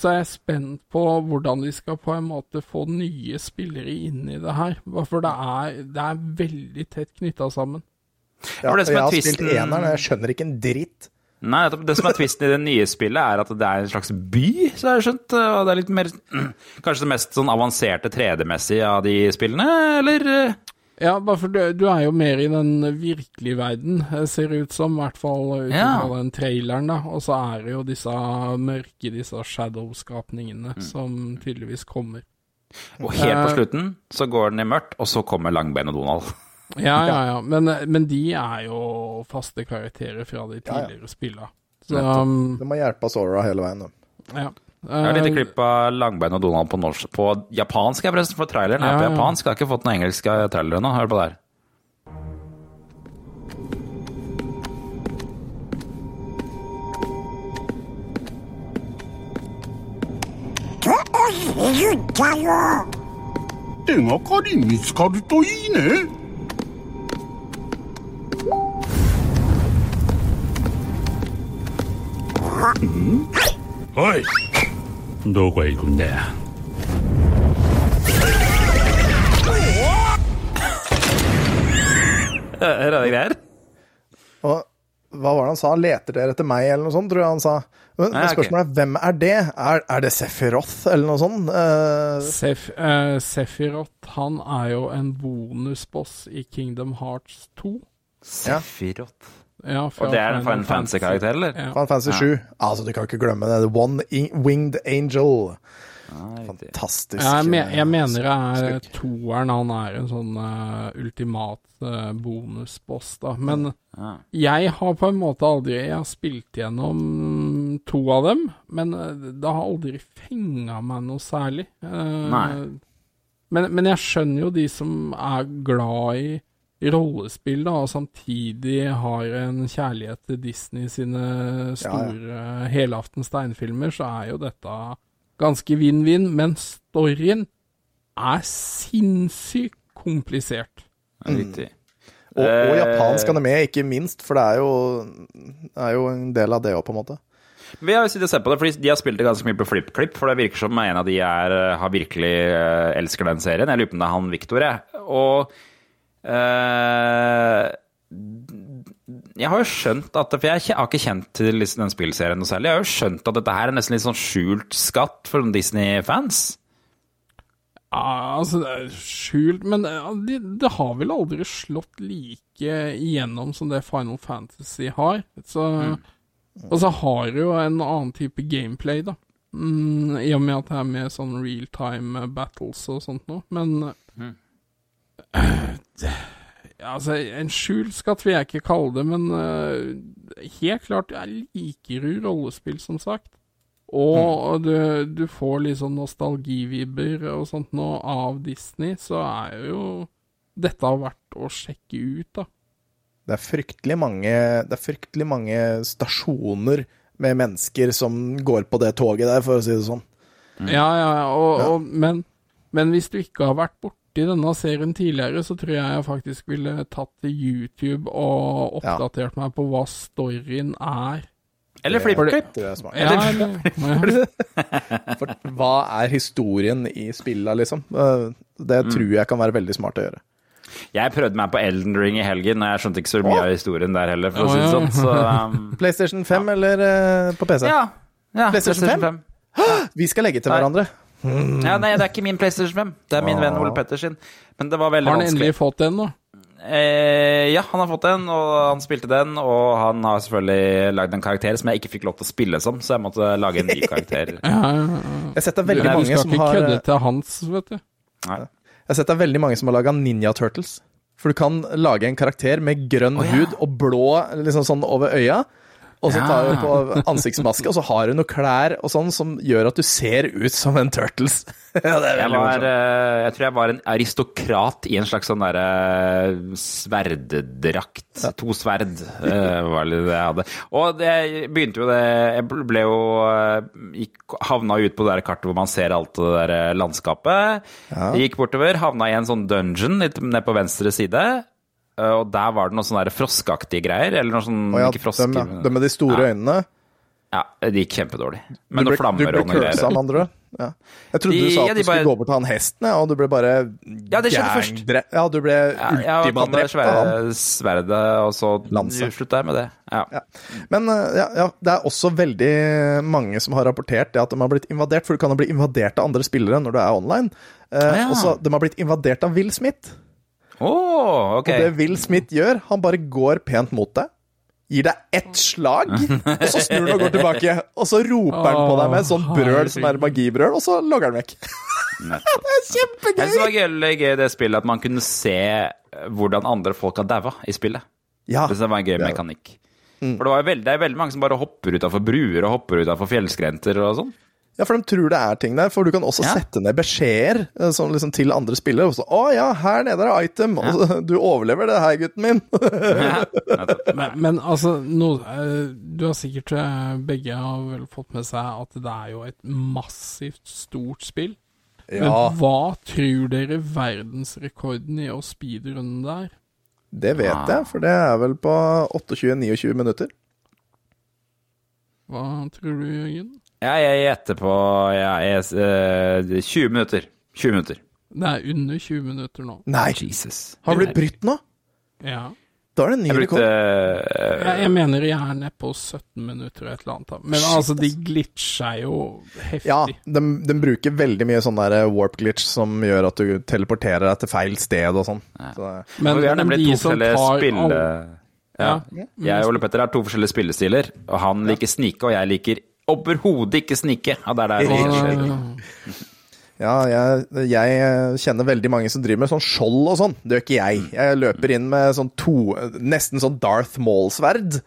så er jeg spent på hvordan de skal på en måte få nye spillere inn i det her. For det er, det er veldig tett knytta sammen. Ja, og jeg har spilt eneren, og jeg skjønner ikke en dritt. Nei, det som er tvisten i det nye spillet, er at det er en slags by, så har jeg skjønt. Og det er litt mer Kanskje det mest sånn avanserte 3D-messige av de spillene, eller? Ja, bare for du, du, er jo mer i den virkelige verden, ser det ut som. I hvert fall ut ja. den traileren, da. Og så er det jo disse mørke, disse shadow-skapningene, mm. som tydeligvis kommer. Og helt på eh, slutten så går den i mørkt, og så kommer Langbein og Donald. Ja, ja, ja. Men, men, de er jo faste karakterer fra de tidligere ja, ja. spillene. Så, um, det må hjelpe Sora hele veien, da. Ja. Jeg har et lite klipp av Langbein og Donald på, norsk, på japansk, jeg forresten, for traileren er på japansk. Jeg har ikke fått noen engelske trailere ennå. Hør på det her. Hva i rudda jo? 手がかり見つかるといいね。 음? 어이, 누구 이군데? Rare greier. Og hva var det han sa? Leter dere etter meg, eller noe sånt, tror jeg han sa. Men, Nei, spørsmålet okay. er hvem er det? Er, er det Sefiroth, eller noe sånt? Uh... Sef, uh, han er jo en bonusboss i Kingdom Hearts 2. Sefiroth. Ja og det er en Final Fantasy-karakter, eller? Ja. Final Fantasy 7. Altså, du kan ikke glemme det. The One Winged Angel. Fantastisk. Jeg, me jeg, mener det er toeren. Han er en sånn uh, ultimat uh, bonusboss, da. Men ja. jeg har på en måte aldri Jeg har spilt gjennom to av dem, men det har aldri fenga meg noe særlig. Uh, men, men, jeg skjønner jo de som er glad i rollespill, da, og samtidig har en kjærlighet til Disney sine store ja, ja. helaftens steinfilmer, så er jo dette ganske vinn-vinn. Men storyen er sinnssykt komplisert. Mm. Og, og, japansk anime, ikke minst, for det er jo, er jo en del av det òg, på en måte. Vi har jo sittet og sett på det, fordi De har spilt det ganske mye på FlippKlipp, for det virker som en av de er, har virkelig elsker den serien. Jeg lurer på om det er han Victor, jeg. Og Uh, jeg har jo skjønt at For jeg har ikke kjent til liksom den spillserien noe særlig. Jeg har jo skjønt at dette her er nesten litt sånn skjult skatt for Disney-fans. Ja, altså det er skjult Men det, det, har vel aldri slått like igjennom som det Final Fantasy har. Så, mm. Og så har det jo en annen type gameplay, da. Mm, I og med at det er med sånn real time battles og sånt noe. Men mm. Ja, altså, en skjult skatt vil jeg ikke kalle det, men uh, helt klart, jeg liker jo rollespill, som sagt. Og mm. du, du, får litt sånn nostalgivibber og sånt nå av Disney, så er jo dette verdt å sjekke ut, da. Det er fryktelig mange, det er fryktelig mange stasjoner med mennesker som går på det toget der, for å si det sånn. Mm. Ja, ja, og, ja. Og, men, men hvis du ikke har vært borte borti denne serien tidligere, så tror jeg jeg faktisk ville tatt til YouTube og oppdatert ja. meg på hva storyen er. Eller FlippKlipp. Ja, For hva er historien i spilla, liksom? Eh, det mm. tror jeg kan være veldig smart å gjøre. Jeg prøvde meg på Elden Ring i helgen, og jeg skjønte ikke så mye av historien der heller, for å si det sånn. Så, um... PlayStation 5 eller uh, på PC? Ja. ja PlayStation, PlayStation 5. 5. Vi skal legge til hverandre. Mm. Ja, nei, det er ikke min PlayStation 5. Det er min ah. venn Ole Petter sin. Men det var veldig vanskelig. Har han endelig fått den, da? Eh, ja, han har fått den, og han spilte den. Og han har selvfølgelig lagd en karakter som jeg ikke fikk lov til å spille som, så jeg måtte lage en ny karakter. ja, ja, ja. Jeg har sett det veldig mange som har Du skal ikke kødde til hans, vet du. Nei. Jeg har sett det veldig mange som har laga Ninja Turtles. For du kan lage en karakter med grønn oh, hud og blå liksom sånn over øya. Og så tar du på ansiktsmaske, og så har du noen klær og sånn som gjør at du ser ut som en Turtles. ja, jeg, var, eh, jeg, tror jeg var en aristokrat i en slags sånn derre eh, sverddrakt. Ja. To sverd uh, var det jeg hadde. Og det begynte jo det Jeg ble jo gikk, Havna ut på det der kartet hvor man ser alt det der landskapet. Ja. Gikk bortover, havna i en sånn dungeon litt ned på venstre side. Eh, og der var det noen sånne froskeaktige greier. Eller noe sånn oh, ja, ikke frosker, ja. dem med de store ja. øynene? Ja, det gikk kjempedårlig. Men noen flammer og noen greier. Du med andre? Ja. Jeg trodde de, du sa at du bare... skulle gå bort til han hesten, og du ble bare Ja, det skjedde først. Ja, du ble ja, ultimat drept av han. Sverdet, og så slutta jeg med det. Ja. ja. Men ja, ja, det er også veldig mange som har rapportert det at de har blitt invadert, for du kan jo bli invadert av andre spillere når du er online. Eh, og så De har blitt invadert av Will Smith. Oh, okay. Og det Will Smith gjør, han bare går pent mot deg gir deg ett slag, og så snur han og går tilbake. Og så roper han på deg med sånn brøl som er magibrøl, og så logger han vekk. det er kjempegøy! Jeg synes det var gøy i det spillet at man kunne se hvordan andre folk har daua i spillet. Ja. Det var en gøy mekanikk. Mm. For det, var veldig, det er veldig mange som bare hopper utafor bruer og hopper utafor fjellskrenter og sånn. Ja, for de tror det er ting der. For du kan også ja. sette ned beskjeder sånn liksom, til andre spillere. Og så, 'Å ja, her nede er det item', ja. og så, 'du overlever det her, gutten min'. men, men, altså, no, eh, du har sikkert eh, begge har vel fått med seg at det er jo et massivt stort spill. Ja. Men hva tror dere verdensrekorden i å speedrunne der? Det vet ah. jeg, for det er vel på 28-29 minutter. Hva tror du, Jørgen? Ja, jeg gjetter på ja, jeg, uh, 20 minutter. 20 minutter. Det er under 20 minutter nå. Nei, Jesus. Har det blitt brutt nå? Ja. Da er det en ny rekord. Uh, jeg, jeg, mener jeg er nede på 17 minutter og et eller annet. Men Shit, altså, de glitcher jo heftig. Ja, de, de, bruker veldig mye sånn der warp glitch som gjør at du teleporterer deg til feil sted og sånn. Så, men, vi har nemlig to forskjellige spille... Ja. ja. Jeg og Ole Petter har to forskjellige spillestiler, og han liker snike, og jeg liker overhodet ikke snike. Ja, det er der det skjer. Ja, jeg, jeg, kjenner veldig mange som driver med sånn skjold og sånn. Det gjør ikke jeg. Jeg løper inn med sånn to Nesten sånn Darth Maul-sverd.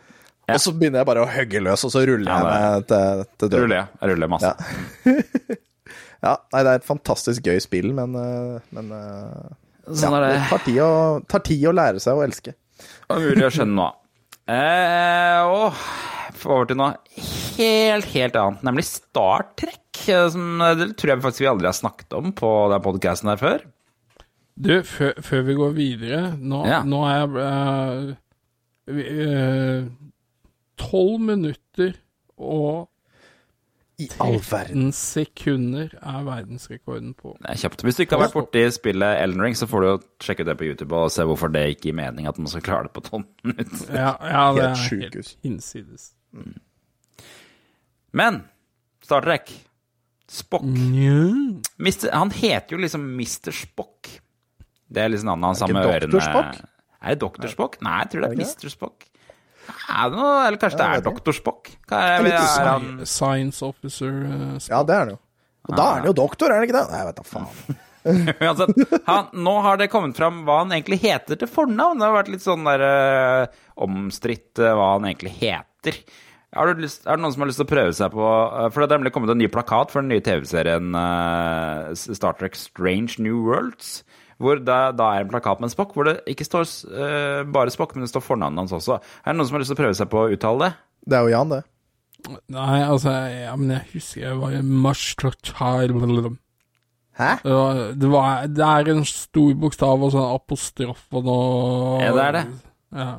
Ja. Og så begynner jeg bare å hogge løs, og så ruller ja, jeg meg til, til døren. Ruller jeg. Jeg ruller masse. Ja. ja. nei, det er et fantastisk gøy spill, men, eh, men eh, sånn ja, det. Det tar tid, å, tar tid å lære seg å elske. Det er mulig å skjønne nå. Eh, og over til noe helt, helt annet, nemlig Star Trek. Eh, som, eh, det tror jeg faktisk vi aldri har snakket om på den podkasten her før. Du, før, før, vi går videre Nå, ja. nå er jeg Tolv uh, minutter og i all verden sekunder er verdensrekorden på. Det er kjapt. Hvis du ikke har vært borti spillet Elden Ring, så får du sjekke det på YouTube og se hvorfor det ikke gir mening at man skal klare det på tolv minutter. Ja, ja, det er helt hinsides. Mm. Men Star Trek Spock Mister, Han heter jo liksom Mr. Spock. Det er liksom navnet hans samme ørene. Spock? Er det Dr. Spock? Nei, jeg tror det er Mr. Spock. Er det noe, eller kanskje det er Dr. Spock? Hva er, er, han... Science officer uh, Ja, det er han jo. Og da er han jo doktor, er han ikke det? Nei, jeg vet da faen. Uansett, han, nå har det kommet fram hva han egentlig heter til fornavn. Det har vært litt sånn der uh, omstridt uh, hva han egentlig heter. Lyst, er det noen som har lyst til å prøve seg på uh, For det er nemlig kommet en ny plakat for den nye TV-serien uh, Star Trek Strange New Worlds. Hvor det da er en plakat med en Spock, hvor det ikke står uh, bare Spock, men det står fornavnet hans også. Er det noen som har lyst til å prøve seg på å uttale det? Det er jo Jan, det. Nei, altså ja, Men jeg husker jeg var i Hæ? Det, var, det er en stor bokstav og sånn apostrof og noe Ja, det er det. Ja.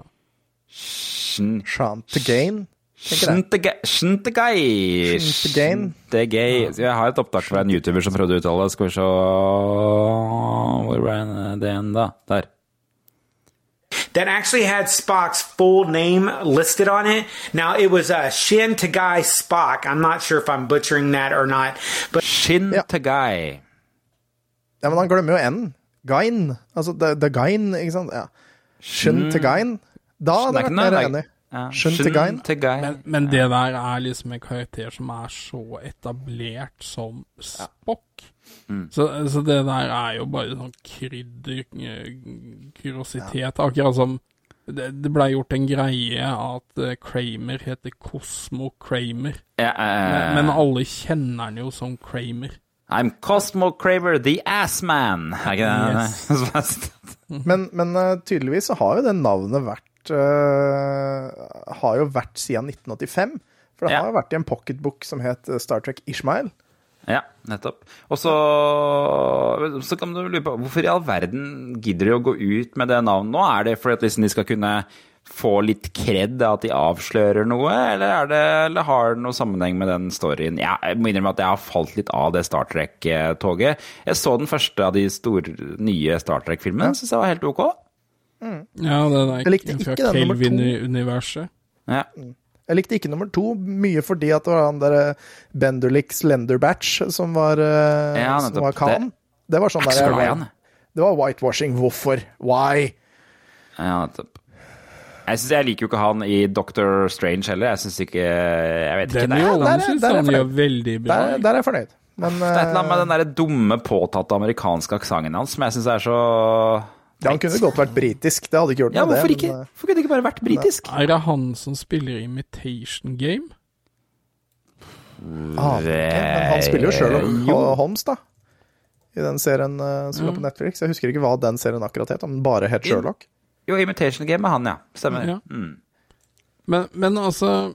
Shantegain? Shintegay. Shintegay. Jeg har et opptak fra en YouTuber som prøvde å uttale det. Skal vi se Hvor ble det igjen, da? Der. That actually had Spock's full name listed on it. Now it was uh, Shin Tagai Spock. I'm not sure if I'm butchering that or not. But Shin. Tagai. Ja, men han glemmer jo N. Gain. Altså the, the Gain, ikke sant? Ja. Shin Tagain. Da hadde jeg vært mer enig. Ja. Skjønn til Gein. Men, men, det der er liksom en karakter som er så etablert som Spock. Mm. Så, så, det der er jo bare sånn krydder, kuriositet. Ja. Akkurat som det, det blei gjort en greie at uh, Kramer heter Cosmo Kramer. Ja, uh, men, men, alle kjenner han jo som Kramer. I'm Cosmo Kramer, the ass man. Yes. men, men uh, tydeligvis så har jo det navnet vært uh, har jo vært siden 1985. For det ja. har vært i en pocketbook som het eh, Star Trek Ishmael. Ja, nettopp. Og så, så kan du lure på hvorfor i all verden gidder de å gå ut med det navnet nå? Er det fordi at liksom de skal kunne få litt kred av at de avslører noe, eller, er det, eller har det noe sammenheng med den storyen? Jeg må innrømme at jeg har falt litt av det Star Trek-toget. Jeg så den første av de store, nye Star Trek-filmene, ja. syns jeg var helt ok. Mm. Ja, den er jeg likte ikke fra nummer to. universet Ja. Mm. Jeg likte ikke nummer to, mye fordi at det var han derre Benderlick Slenderbatch som var, uh, ja, som var Khan. Det, det var sånn der Det var whitewashing. Hvorfor? Why? Ja, nettopp. Jeg, synes, jeg liker jo ikke han i Doctor Strange heller. Jeg syns ikke Jeg vet ikke. Den rollen syns han gjør veldig bra. Der, der er jeg fornøyd. Men, det er et eller annet med den der dumme, påtatte amerikanske aksenten hans som jeg syns er så ja, Han kunne godt vært britisk, det hadde ikke gjort noe, ja, hvorfor det. Ikke? Hvorfor kunne det ikke bare vært britisk? Er det han som spiller Imitation Game? Ah, men han spiller jo sjøl Holmes, da. I den serien uh, som lå på Netflix. Jeg husker ikke hva den serien akkurat het, om den bare het Sherlock. Jo, Imitation Game er han, ja. Stemmer. Ja. Mm. Men, men, altså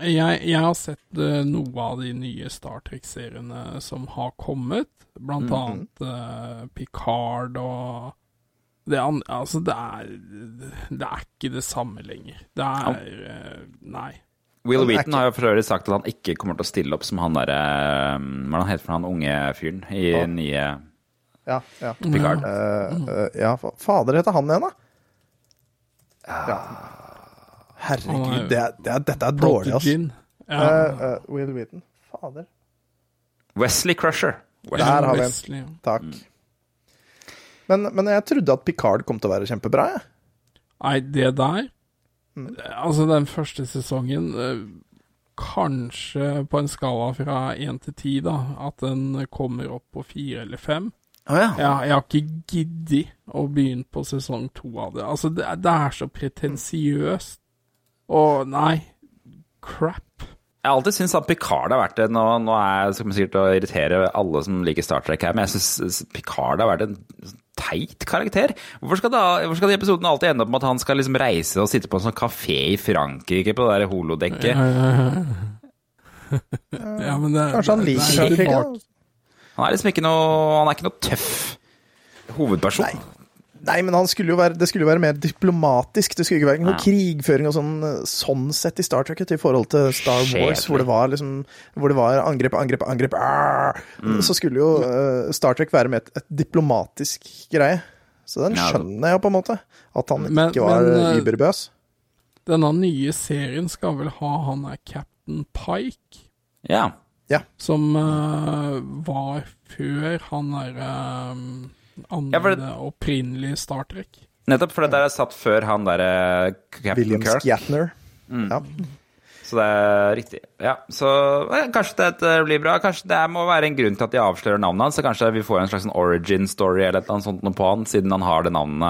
jeg, jeg, har sett uh, noe av de nye Star Trek-seriene som har kommet. Blant mm. annet uh, Picard og det, altså, det er, det er ikke det samme lenger. Det er uh, Nei. Will Wheaton har jo for øvrig sagt at han ikke kommer til å stille opp som han derre Hva er han heter for han unge fyren i ja. nye ja, ja. Picard? Uh, ja, fader heter han igjen, da? Ja. Herregud, det er, det er, dette er dårlig, ass. Ja. Uh, uh, Will Wheaton. Fader. Wesley Crusher. Wesley. Der har vi en. Takk. Men, men, jeg trodde at Picard kom til å være kjempebra, jeg. Nei, det der mm. Altså, den første sesongen uh, Kanskje på en skala fra én til ti, da, at den kommer opp på fire eller fem. Ah, ja. jeg, jeg, har ikke giddet å begynne på sesong to av det. Altså, det, det er så pretensiøst. Og nei, crap. Jeg har alltid syntes at Picard har vært det. Nå, nå er jeg sikkert å irritere alle som liker Star Trek her, men jeg syns Picard har vært en teit karakter. Hvorfor skal, da, hvorfor skal de episodene alltid ende opp med at han skal liksom reise og sitte på en sånn kafé i Frankrike på det der holodekket? Ja, ja, ja. ja, men det, Kanskje han liker Frankrike? Han er liksom ikke noe Han er ikke noe tøff hovedperson. Nei. Nei, men skulle være, det skulle jo være mer diplomatisk. Det skulle ikke være noe ja. krigføring og sånn, sånn sett i Star Trek i forhold til Star Wars, hvor det var liksom Hvor det var angrep, angrep, angrep mm. Så skulle jo uh, Star Trek være med et, et diplomatisk greie. Så den skjønner jeg på en måte. At han men, ikke var men, uh, überbøs. Denne nye serien skal vel ha han er Captain Pike? Ja. Ja. Som uh, var før han derre um, andre ja, det... opprinnelige Star Trek. Nettopp, for det der er satt før han derre Captain William Kirk. Skjatner. Mm. Ja. Så det er riktig. Ja, så eh, kanskje det blir bra. Kanskje det må være en grunn til at de avslører navnet hans. Så kanskje vi får en slags origin story eller et eller annet sånt på han, siden han har det navnet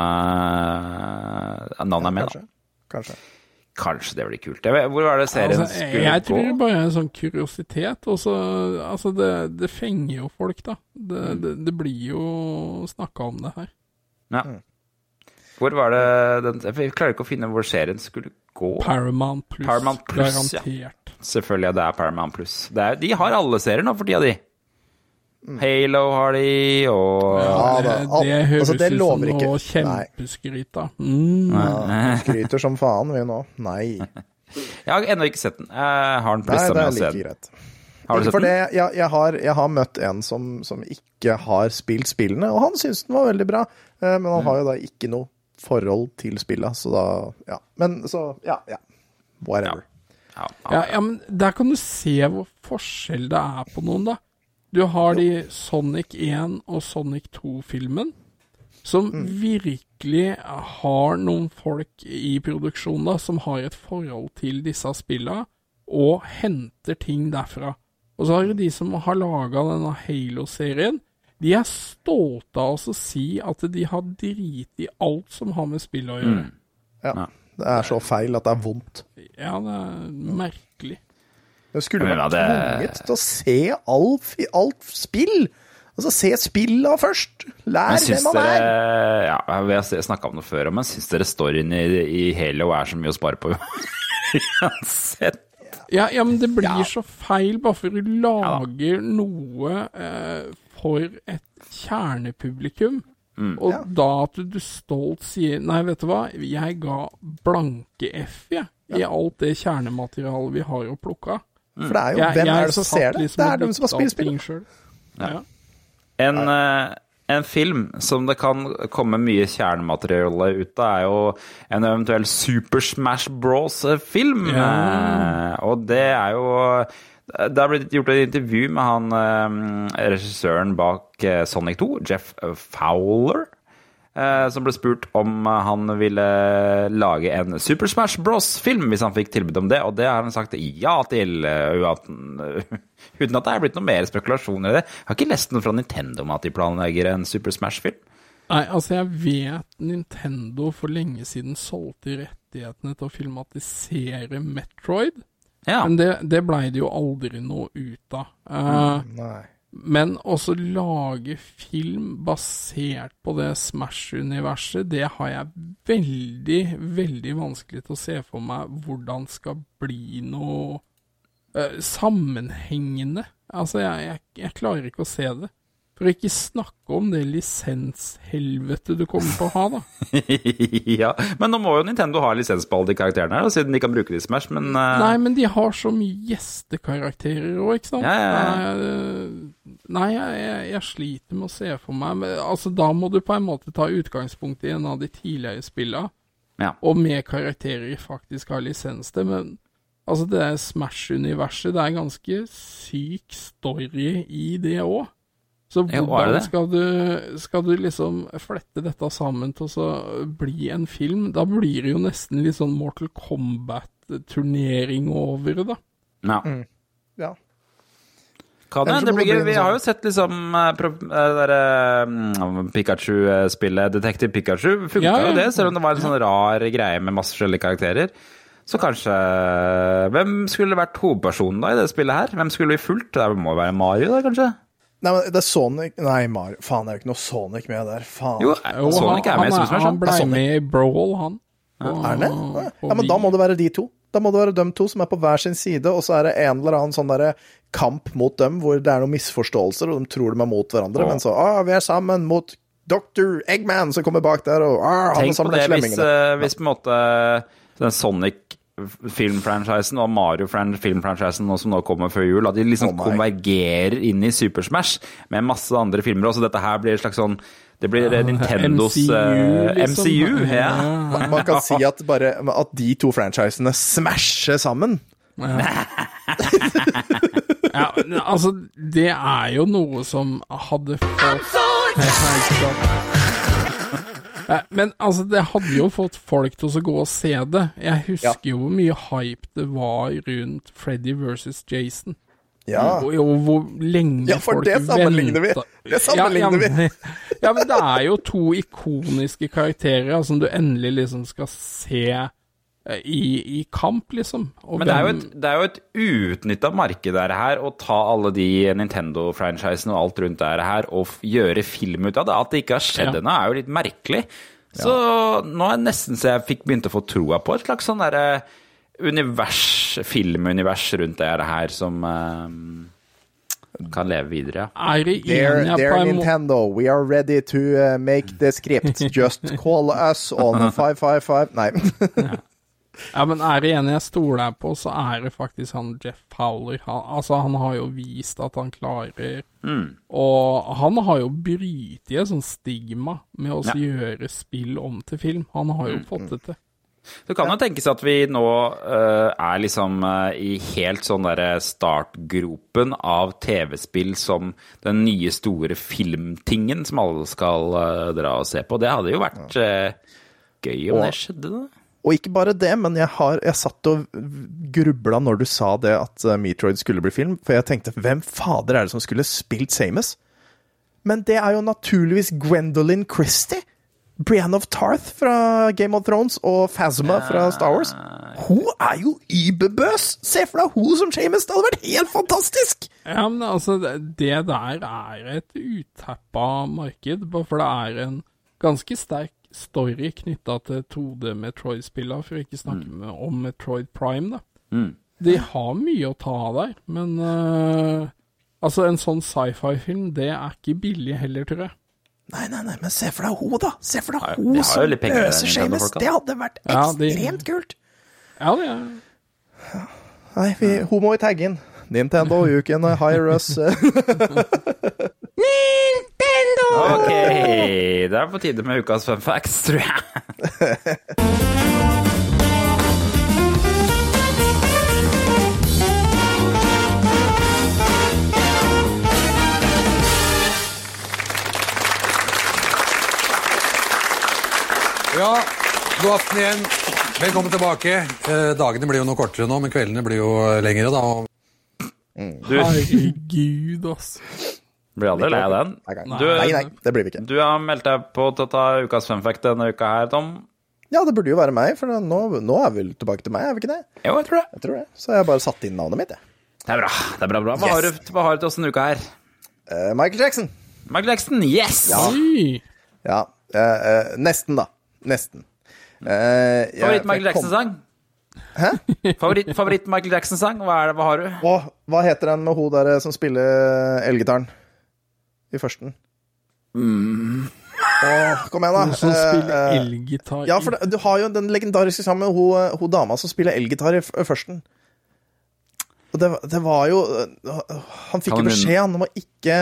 Navnet er med, da. Kanskje. Kanskje det blir kult. Hvor var det serien altså, skulle gå? Jeg tror det bare er en sånn kuriositet. Og så, altså det, det, fenger jo folk, da. Det, mm. det, det blir jo snakka om det her. Ja. Mm. Hvor var det den Jeg klarer ikke å finne hvor serien skulle gå. Paramount Plus. Paramount Plus Garantert. Ja. Selvfølgelig, det er Paramount Plus. de har alle serier nå for tida, de. Mm. Halo har de, og ja, det, det, høres altså, det ut som noe kjempeskryt, da. Mm. Ja, skryter som faen, vi nå. Nei. Jeg har ennå ikke sett den. Jeg har den pressa med å se den. Greit. Har du sett den? Jeg, jeg, har, jeg, har, møtt en som, som, ikke har spilt spillene, og han syns den var veldig bra. Eh, men han mm. har jo da ikke noe forhold til spilla, så da Ja. Men så, ja, ja. Whatever. Ja. Ja, ja, men der kan du se hvor forskjell det er på noen, da. Du har de Sonic 1 og Sonic 2-filmen, som mm. virkelig har noen folk i produksjonen da, som har et forhold til disse spillene, og henter ting derfra. Og så har du de som har laga denne Halo-serien. De er stolte av oss å si at de har drit i alt som har med spill å gjøre. Mm. Ja. Det er så feil at det er vondt. Ja, det er merkelig. Du skulle vært det... tvunget til å se alt, alt spill. Altså, se spilla først! Lær hvem han er! Ja, vi har snakka om det før, men syns dere storyen i, i Halo er så mye å spare på? Uansett. Ja, ja, men det blir ja. så feil bare for du lager ja, noe eh, for et kjernepublikum. Mm. Og ja. da at du stolt sier Nei, vet du hva, jeg ga blanke F, jeg, ja. i alt det kjernematerialet vi har å plukke av. For det er jo jeg, Hvem jeg er det som ser det? Liksom det er de som har spilt spillet. Ja. En, uh, en, film som det kan komme mye kjernemateriale ut av, er jo en eventuell Super Smash Bros-film. Ja. Uh, og det er jo det har blitt gjort et intervju med han uh, regissøren bak Sonic 2, Jeff Fowler. Eh, som ble spurt om han ville lage en Super Smash Bros-film hvis han fikk tilbud om det, og det har han sagt ja til. Eh, uten at det er blitt noe mer spekulasjoner i det. Jeg har ikke lest noe fra Nintendo om at de planlegger en Super Smash-film. Nei, altså jeg vet Nintendo for lenge siden solgte rettighetene til å filmatisere Metroid. Ja. Men det, det blei det jo aldri noe ut av. Uh, Nei. Men også lage film basert på det Smash-universet, det har jeg veldig, veldig vanskelig til å se for meg hvordan skal bli noe uh, sammenhengende. Altså, jeg, jeg, jeg klarer ikke å se det. For å ikke snakke om det lisenshelvetet du kommer til å ha, da. ja, men nå må jo Nintendo ha lisens på alle de karakterene her, siden de kan bruke det i Smash, men uh... Nei, men de har så mye gjestekarakterer òg, ikke sant? Ja, ja, ja. Nei, jeg, jeg, jeg, sliter med å se for meg men, Altså, da må du på en måte ta utgangspunkt i en av de tidligere spillene, ja. og med karakterer faktisk har lisens til, men altså, det Smash-universet, det er ganske syk story i det òg. Så hvordan skal du, skal du liksom flette dette sammen til å bli en film? Da blir det jo nesten litt sånn Mortal Kombat-turnering over det, da. Ja. Mm. ja. Kan det, det blir, vi har jo sett liksom uh, uh, Pikachu-spillet Detektiv Pikachu. Funka ja, ja. jo det, selv om det var en sånn rar greie med masse forskjellige karakterer. Så kanskje Hvem skulle vært hovedpersonen da i det spillet her? Hvem skulle vi fulgt? Det må jo være Mario, da, kanskje? Nei, men det er Sonic Nei, Mario. Faen, det er jo ikke noe Sonic med der. Faen. Jo, jo Sonic er med. Han, han, han ble med i Brawl, han. Ja. Er det? Ja, men da må det være de to. Da må det være dem to som er på hver sin side, og så er det en eller annen sånn derre kamp mot dem hvor det er noen misforståelser, og de tror de er mot hverandre, oh. men så ah, vi er sammen mot Dr. Eggman som kommer bak der, og ah, han Tenk på det hvis, uh, hvis på en måte den Sonic filmfranchisen og Mario-filmfranchisen som nå kommer før jul, at de liksom oh konvergerer inn i Super Smash med masse andre filmer. Så dette her blir et slags sånn det blir Nintendos MCU. Liksom. MCU ja. Man, man, kan si at, bare, at de to franchisene smasher sammen. Ja. ja, altså, det er jo noe som hadde fått men altså, det hadde jo fått folk til å gå og se det. Jeg husker ja. jo hvor mye hype det var rundt Freddy versus Jason. Ja. Og, og hvor lenge ja, for det sammenligner vi. Det sammenligner ja, ja, vi. ja, men det er jo to ikoniske karakterer som du endelig liksom skal se eh, i, i kamp, liksom. Og men det er, jo et, det er jo et uutnytta marked der her, å ta alle de Nintendo-franchisene og alt rundt der her og gjøre film ut av det. At det ikke har skjedd ja. ennå, er jo litt merkelig. Så nå er det nesten så jeg fikk begynt å få troa på et slags sånn derre univers, filmunivers rundt det her som uh, kan leve videre. Er det Dear, dear Nintendo, we are ready to uh, make the script. Just call us on 555 Nei. Ja. men er det en jeg stoler på, så er det faktisk han Jeff Fowler. Han, altså, han har jo vist at han klarer mm. Og han har jo brytet et sånt stigma med å ja. gjøre spill om til film. Han har jo mm. fått det til. Det kan jo tenkes at vi nå uh, er liksom uh, i helt sånn derre startgropen av TV-spill som den nye store filmtingen som alle skal uh, dra og se på. Det hadde jo vært gøy om og, det skjedde, da. Og ikke bare det, men jeg, har, jeg satt og grubla når du sa det at Metroid skulle bli film, for jeg tenkte hvem fader er det som skulle spilt Samus? Men det er jo naturligvis Gwendolyn Christie! Brienne of Tarth fra Game of Thrones og Phasma fra Star Wars. Hun er jo überbøs! Se for deg hun som Shamus! Det hadde vært helt fantastisk! Ja, men altså, det der er et utappa marked, bare for det er en ganske sterk story knytta til 2D Metroid-spillene, for å ikke snakke mm. om Metroid Prime, da. Mm. De har mye å ta av der, men uh, altså, en sånn sci-fi-film, det er ikke billig heller, tror jeg. Nei, nei, nei, men se for deg hun, da! Se for deg hun som løser! Nintendo-folka. Det hadde vært Ja, de- ekstremt kult! Ja, det er Nei, vi, hun må vi tagge inn. Nintendo, you can hire us. Ok, det er på tide med ukas fun facts, tror jeg. Ja, god aften igjen. Velkommen tilbake. Eh, dagene blir jo noe kortere nå, men kveldene blir jo lengre, da. Du Herregud, ass. Blir aldri lei av den. Du, Nei, nei, det blir vi ikke. du har meldt deg på til å ta ukas funfact denne uka her, Tom. Ja, det burde jo være meg, for nå, nå er vi vel tilbake til meg, er vi ikke det? Jo, jeg tror det. Jeg tror det. Så jeg har bare satt inn navnet mitt, jeg. Det er bra. det er bra, bra. Hva, Yes. har, du, hva har du til oss denne uka her? Uh, Michael Jackson. Michael Jackson, yes! Ja. Ja, Uh, uh, nesten, da. Nesten. Favoritt-Michael Jackson-sang? Hæ? Favoritt, favoritt Michael Jackson-sang? Hva, hva har du? Å, hva heter den med hun der som spiller elgitaren i førsten? Åh, kom igjen, da. Hun som Eh, spiller eh, elgitar Ja, for det, du har jo den legendariske sammen med hun, hun dama som spiller elgitar i førsten. Og det, det var jo Han fikk jo beskjed han om å ikke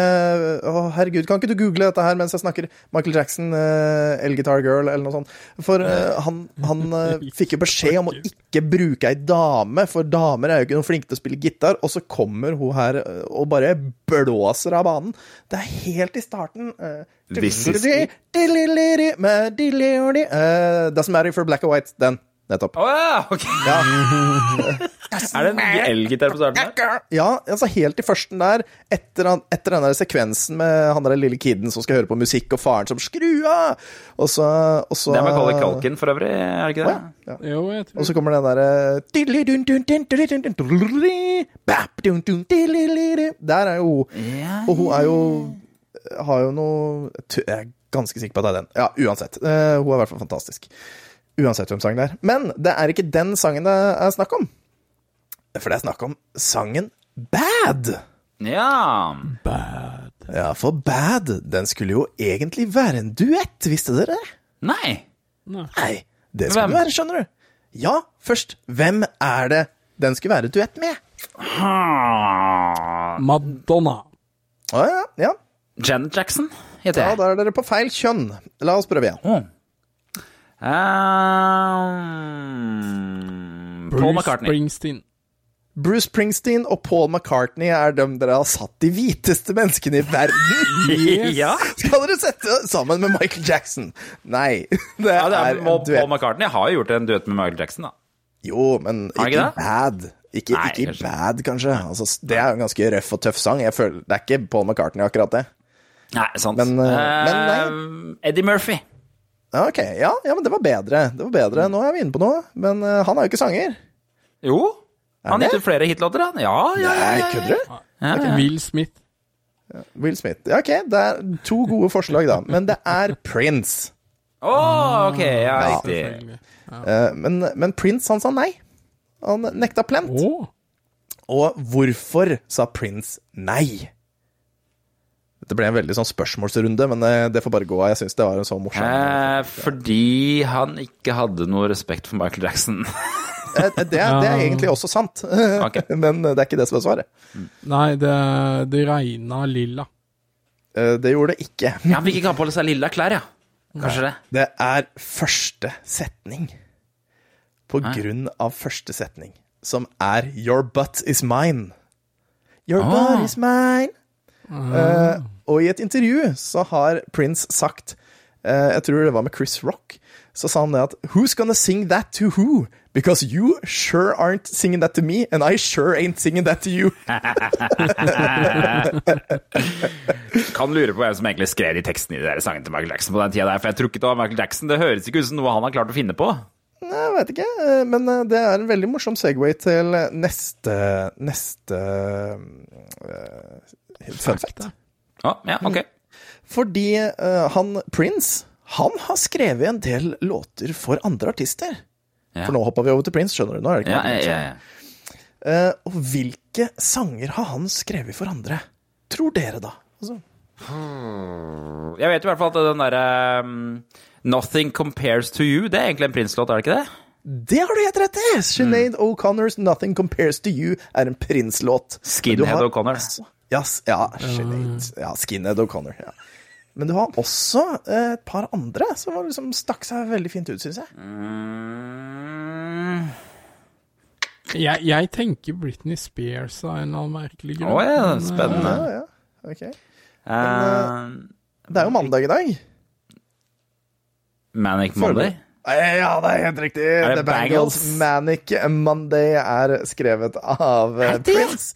Å, herregud, kan ikke du google dette her mens jeg snakker Michael Jackson, uh, elgitar girl, eller noe sånt? For uh, han, han uh, fikk jo beskjed om å ikke bruke ei dame, for damer er jo ikke noen flinke til å spille gitar, og så kommer hun her eh, og bare blåser av banen. Det er helt i starten. Uh, This is eh, Doesn't matter if you're black or white. Den. Nettopp. Å ja, ok. Ja. Er det en elgitar på starten der? ja, altså helt i førsten der, etter, han- etter den der sekvensen med han der lille kiden som skal høre på musikk, og faren som 'skru av', og så, og så Det er Macaulay Culkin for øvrig, er det ikke det? Ja. Jo, jeg tror Og så kommer den derre Der er jo. Og hun er jo Har jo noe Jeg er ganske sikker på at det er den. Ja, uansett. Eh, hun er i hvert fall fantastisk. Uansett hvem sangen det er. Men det er ikke den sangen det er snakk om. For det er snakk om sangen Bad. Ja. Ja, for Bad, den skulle jo egentlig være en duett, visste dere det? Nei. Nei, det skulle Hvem? være, skjønner du. Ja, først, hvem er det den skulle være duett med? Madonna. Å ja, ja. Janet Jackson heter jeg. Ja, da er dere på feil kjønn. La oss prøve igjen. Um, Paul Bruce McCartney. Springsteen. Bruce Springsteen og Paul McCartney er dem dere har satt de hviteste menneskene i verden. Ja. Skal dere sette sammen med Michael Jackson? Nei, det ja, det er er, en Paul. McCartney har jo gjort en duett med Michael Jackson, da. Jo, men ikke ikke det? bad. Ikke, Nei, ikke kanskje. bad, kanskje. Altså, det er en ganske røff og tøff sang. Jeg føler, det er ikke Paul McCartney, akkurat det. Nei, sant. Men, uh, men nei. Eh, Eddie Murphy. Ja, Ok, ja, ja, men det var bedre. Det var bedre. Nå er vi inne på noe. Men uh, han er jo ikke sanger. Jo. Han gitt ut flere hitlåter, han. Ja, ja, ja. Nei, ja, kødder du? ja, ja. Will Smith. Will Smith. Ja, ok, det er to gode forslag, da. Men det er Prince. Å, ok, ja, riktig. Eh, men, men Prince, han sa nei. Han nekta plent. Oh. Og hvorfor sa Prince nei? Dette ble en veldig sånn spørsmålsrunde, men eh, det får bare gå av. Jeg syns det var en så morsom Eh, fordi han ikke hadde noe respekt for Michael Jackson. Eh, det, er, det er egentlig også sant, okay. men det er ikke det som er svaret. Nei, det, det regna lilla. Eh, Det gjorde det ikke. Ja, han fikk ikke ha på seg lilla klær, ja. Kanskje det. Det er første setning. På grunn av første setning, som er Your butt is mine. Your oh. butt is mine. Eh, og i et intervju så har Prince sagt uh, Jeg tror det var med Chris Rock. Så sa han det at Who's gonna sing that to who? Because you sure aren't singing that to me, and I sure ain't singing that to you. Kan lure på hvem som egentlig skrev de tekstene i de der sangene til Michael Jackson på den tida der, for jeg tror ikke det var Michael Jackson. Det høres ikke ut som noe han har klart å finne på. Nei, Jeg vet ikke, eh, men det er en veldig morsom Segway til neste Neste uh, fun fact. Ja, ja, ok. Fordi uh, han Prince, han har skrevet en del låter for andre artister. Ja. For nå hoppa vi over til Prince, skjønner du? Nå er det ikke Ja, Prince. ja, ja. Uh, og hvilke sanger har han skrevet for andre? Tror dere, da? Altså, Jeg vet i hvert fall at den derre um, 'Nothing Compares to You', det er egentlig en Prince-låt, er det ikke det? Det har du helt rett i! Sinead mm. O'Connors 'Nothing Compares to You' er en Prince-låt. Skinhead O'Connor. Ja, ja, Sinead. Ja, Skinhead O'Connor. ja. Men du har også eh, et par andre som liksom stakk seg veldig fint ut, syns jeg. Mm. jeg. jeg. tenker Britney Spears av en eller annen merkelig grunn. Å oh, ja, spennende. Ja, ja. Okay. Men, uh, det er jo mandag i dag. Manic Monday? Ja, det er helt riktig. Er The Bangles? Manic Monday er skrevet av Prince.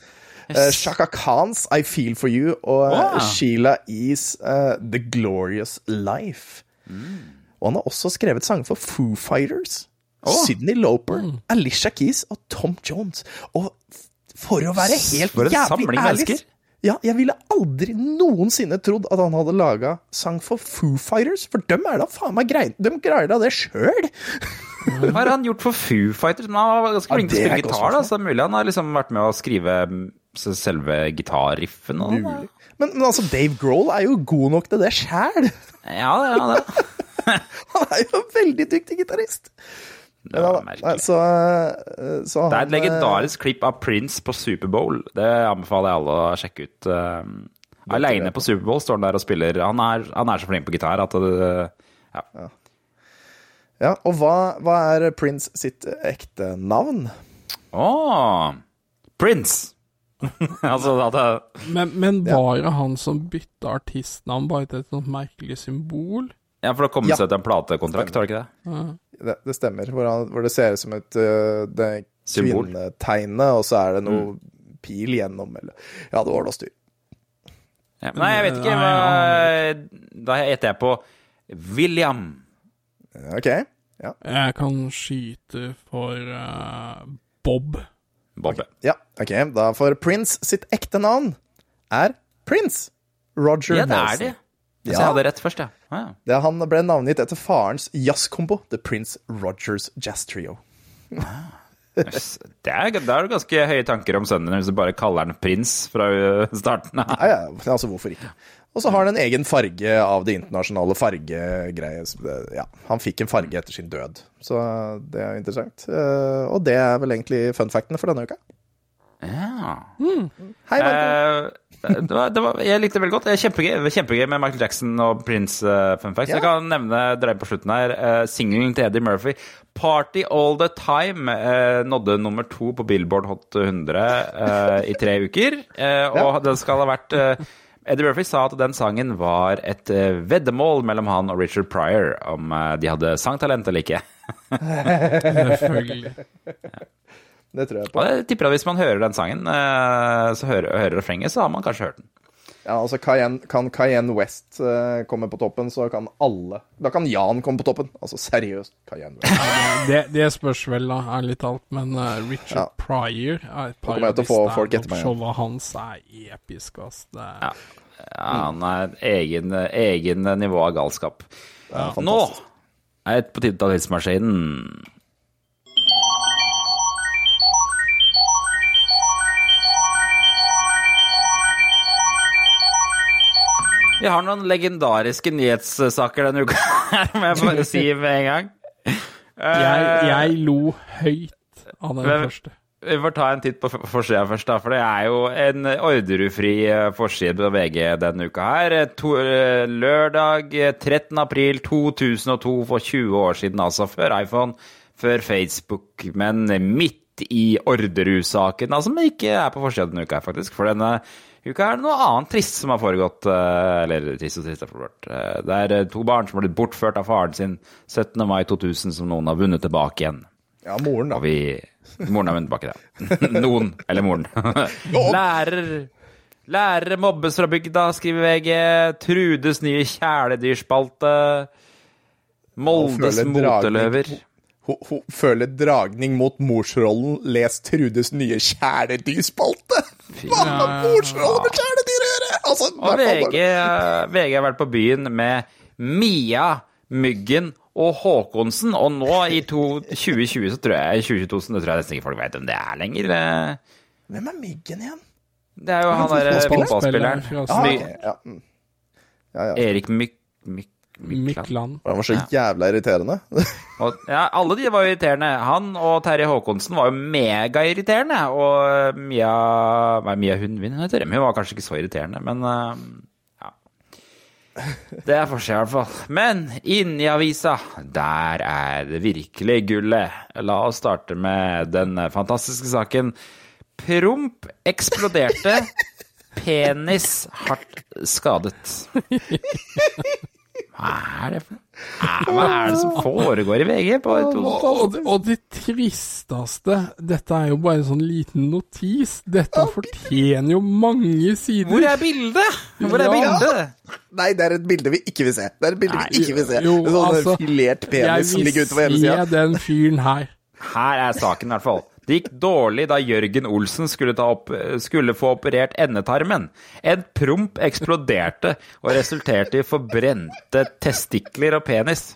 Uh, Shaka Khans I Feel For You og wow. Sheila E's uh, The Glorious Life. Mm. Og han har også skrevet sanger for Foo Fighters, oh. Sydney Loper, mm. Alicia Keys og Tom Jones. Og for å være helt jævlig ærlig ja, jeg ville aldri noensinne trodd at han hadde laga sang for Foo Fighters, for dem er da faen meg grei, de greier da det sjøl! Hva har han gjort for Foo Fighters? Han var ganske flink til å spille gitar, da, så det er mulig han har liksom vært med å skrive selve gitarriffen og men, men, altså, Dave Grohl er jo god nok til det sjæl! Ja, er det. han er jo en veldig dyktig gitarist. Det, ja, så, eh, så han, det er et legendarisk klipp av Prince på Superbowl. Det anbefaler jeg alle å sjekke ut. Uh, Aleine på Superbowl står han der og spiller. Han er, han er så flink på gitar at det ja. ja. ja og hva, hva, er Prince sitt ekte navn? Å oh, Prince! altså, det... Men, men var det han som bytta artistnavn bare til et sånt merkelig symbol? Ja, for det kom seg til en platekontrakt, var det ikke det? Ja. Det, det, stemmer. Hvor, han, hvor, det ser ut som et uh, det kvinnetegnet, og så er det noe mm. pil gjennom, eller Ja, det var noe styr. Ja, nei, jeg vet ikke. Hva, da gjetter jeg på William. OK. Ja. Jeg kan skyte for uh, Bob. Bob. Ja, OK. Da får Prince sitt ekte navn er Prince Roger ja, det Er det. Så ja. jeg hadde rett først, ja. Ah, ja. Det, han ble navngitt etter farens jazzkombo, The Prince Rogers Jazz Trio. Ah. Det er, det er ganske høye tanker om sønnen hvis du bare kaller han prins fra starten av. Ja, ja, altså hvorfor ikke. Og så har han en egen farge av det internasjonale fargegreiet. Ja, han fikk en farge etter sin død, så det er interessant. Eh, og det er vel egentlig fun factene for denne uka. Ja. Mm. Hei, Marco. Eh, det var, det var, jeg likte det veldig godt. Kjempegøy, kjempegøy med Michael Jackson og Prince uh, fun facts. Ja. Jeg kan nevne dreie på slutten her. Uh, Singelen til Eddie Murphy, 'Party All The Time', uh, nådde nummer to på Billboard Hot 100 uh, i tre uker. og ja. den skal ha vært Eddie Murphy sa at den sangen var et veddemål mellom han og Richard Pryor om de hadde sangtalent eller ikke. Selvfølgelig. ja. Det tror jeg på. Ja, jeg tipper at hvis man hører den sangen, eh, så hører, hører refrenget, så har man kanskje hørt den. Ja, altså Cayenne, Kan Cayenne West uh, komme på toppen, så kan alle Da kan Jan komme på toppen. Altså seriøst, Cayenne West. Det, det, spørs vel, da, ærlig talt. Men uh, Richard ja. Pryor er et par av de standup-showa hans er episk, ass. Er... Ja. ja. han er egen, egen nivå av galskap. Nå er det på tide å ta hilsemaskinen. Vi har noen legendariske nyhetssaker denne uka, må jeg bare si med en gang. Jeg, jeg lo høyt av den Men, første. Vi får ta en titt på forsida først, da, for det er jo en ordrefri eh, forside på VG denne uka her. To, eh, lørdag 13. april 2002, for 20 år siden altså. Før iPhone, før Facebook, men midt i Orderud-saken, altså, som ikke er på forsida denne uka, faktisk. For denne uka er det noe annet trist som har foregått. Eh, eller trist og trist har foregått. Eh, det er eh, to barn som har blitt bortført av faren sin 17. mai 2000, som noen har vunnet tilbake igjen. Ja, moren, da. Og vi, moren har vunnet tilbake, ja. noen, eller moren. Lærer Lærere mobbes fra bygda, skriver VG. Trudes nye kjæledyrspalte. Moldes moteløver. Hun, hun, føler dragning mot morsrollen. Les Trudes nye kjæledyrspalte! Hva har morsrollen med kjæledyr å gjøre?! Altså, og VG, VG har vært på byen med Mia, Myggen og Håkonsen, og nå i to, 2020 så tror jeg 2022 så tror jeg nesten ikke folk vet hvem det er lenger. Hvem er Myggen igjen? Det er jo han derre fotballspilleren. Ja, okay. ja. Ja, ja. Erik Myk... Myk Mykland. Han var så jævla irriterende. og, ja, alle de var irriterende. Han og Terje Håkonsen var jo megairriterende. Og Mia Nei, Mia Hundvin hun heter? Hun var kanskje ikke så irriterende, men uh, ja. Det er forskjell, i hvert fall. Men inni avisa, der er det virkelig gullet. La oss starte med den fantastiske saken. Promp eksploderte. Penis hardt skadet. Hva er det for Hva er det som foregår i VG? På og, og, og, det tristeste Dette er jo bare en sånn liten notis. Dette fortjener jo mange sider. Hvor er bildet? Hvor er ja. Nei, det er et bilde vi ikke vil se. Det er et bilde Nei, vi ikke vil se. Jo, en sånn altså, filert penis som ligger utover hele sida. Jeg vil se den fyren her. Her er saken, i hvert fall. Det gikk dårlig da Jørgen Olsen skulle, opp, skulle, få operert endetarmen. En promp eksploderte og resulterte i forbrente testikler og penis.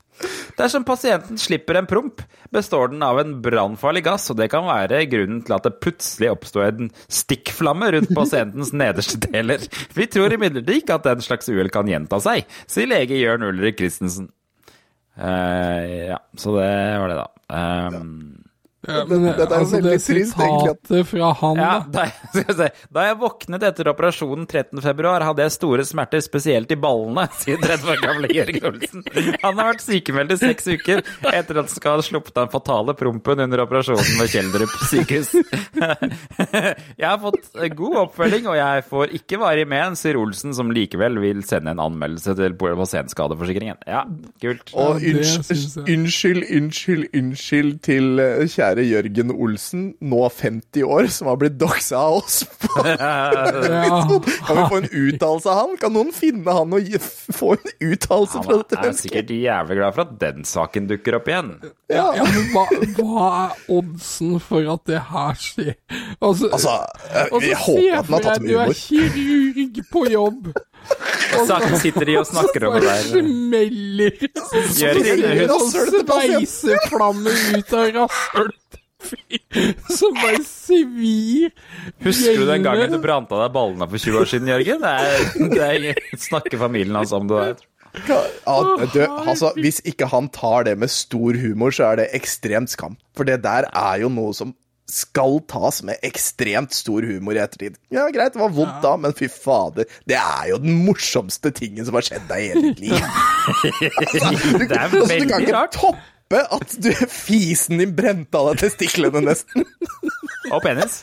Dersom pasienten slipper en promp, består den av en brannfarlig gass, og det kan være grunnen til at det plutselig oppstår en stikkflamme rundt pasientens nederste deler. Vi tror imidlertid ikke at den slags uhell kan gjenta seg, sier lege Jørn Ulrik Christensen. Uh, ja, så det var det, da. Um, ja, men det, det altså, det sitatet fra han, ja, da, jeg, da jeg våknet etter operasjonen 13.2, hadde jeg store smerter, spesielt i ballene, sier 30 år gamle Jørgen Olsen. Han har vært sykemeldt i seks uker etter at han skal ha sluppet den fatale prompen under operasjonen ved Kjeldrup sykehus. Jeg har fått god oppfølging, og jeg får ikke varig men, sier Olsen, som likevel vil sende en anmeldelse til pasientskadeforsikringen. Ja, kult. Og unnskyld, unnskyld, unnskyld, unnskyld til eh, kjære kjære Jørgen Olsen, nå 50 år, som har blitt doxa av oss. kan vi få en uttalelse av han? Kan noen finne han og få en uttalelse fra dette mennesket? Han er sikkert jævlig glad for at den saken dukker opp igjen. Ja, ja men hva, hva, er oddsen for at det her skjer? Altså, altså jeg håper at den har tatt med humor. Du er kirurg på jobb. Så sitter de og snakker om det der. Smeller. Og sveiser flammer ut av rasshølet. Som bare svir. Husker du den gangen du brant av deg ballene for 20 år siden, Jørgen? Det, er, det er, snakker familien hans om det der. Ja, du, altså, hvis ikke han tar det med stor humor, så er det ekstremt skam. For det der er jo noe som skal tas med ekstremt stor humor i ettertid. Ja, greit, det var vondt da, men fy fader, det er jo den morsomste tingen som har skjedd deg i hele ditt liv. altså, det er veldig altså, du kan ikke rart. Toppe at du, fisen din brente av deg testiklene, nesten. Og penis.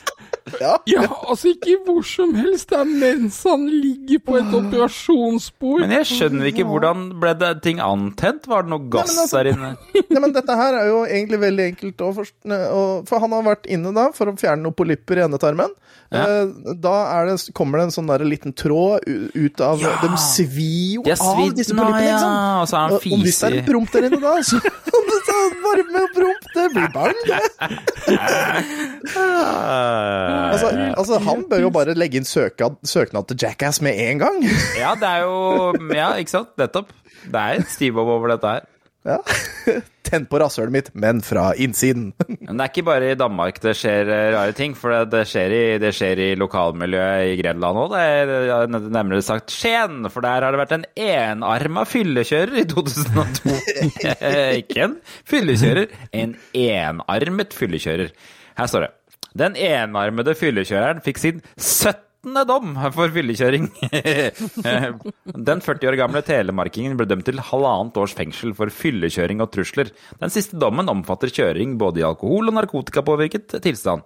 Ja. ja, altså ikke hvor som helst. Det er mens han ligger på et operasjonsbord. Men jeg skjønner ikke hvordan ble det ting antent? Var det noe gass nei, altså, der inne? Nei, men dette her er jo egentlig veldig enkelt å forstå. For han har vært inne da for å fjerne noen polypper i endetarmen. Ja. Eh, da det, kommer det en sånn der liten tråd ut av ja. De svir jo av disse polyppene, ikke sant? Og så han fisig. Og hvis det er en promp der inne da, så varme og promp, det blir barn, det. altså, altså, han bør jo bare legge inn søknad, søknad til Jackass med en gang. ja, det er jo Ja, ikke sant? Nettopp. Det er et stivbob over dette her. Ja. Tent på rasshølet mitt, men fra innsiden. men det er ikke bare i Danmark det skjer eh, rare ting, for det skjer i, det skjer i lokalmiljøet i Grenland òg. nemlig sagt Skien, for der har det vært en enarma fyllekjører i 2002. ikke en fyllekjører, en enarmet fyllekjører. Her står det. Den enarmede fyllekjøreren fikk sin 70. 13. dom for fyllekjøring. Den 40 år gamle telemarkingen ble dømt til halvannet års fengsel for fyllekjøring og trusler. Den siste dommen omfatter kjøring både i alkohol- og narkotikapåvirket tilstand.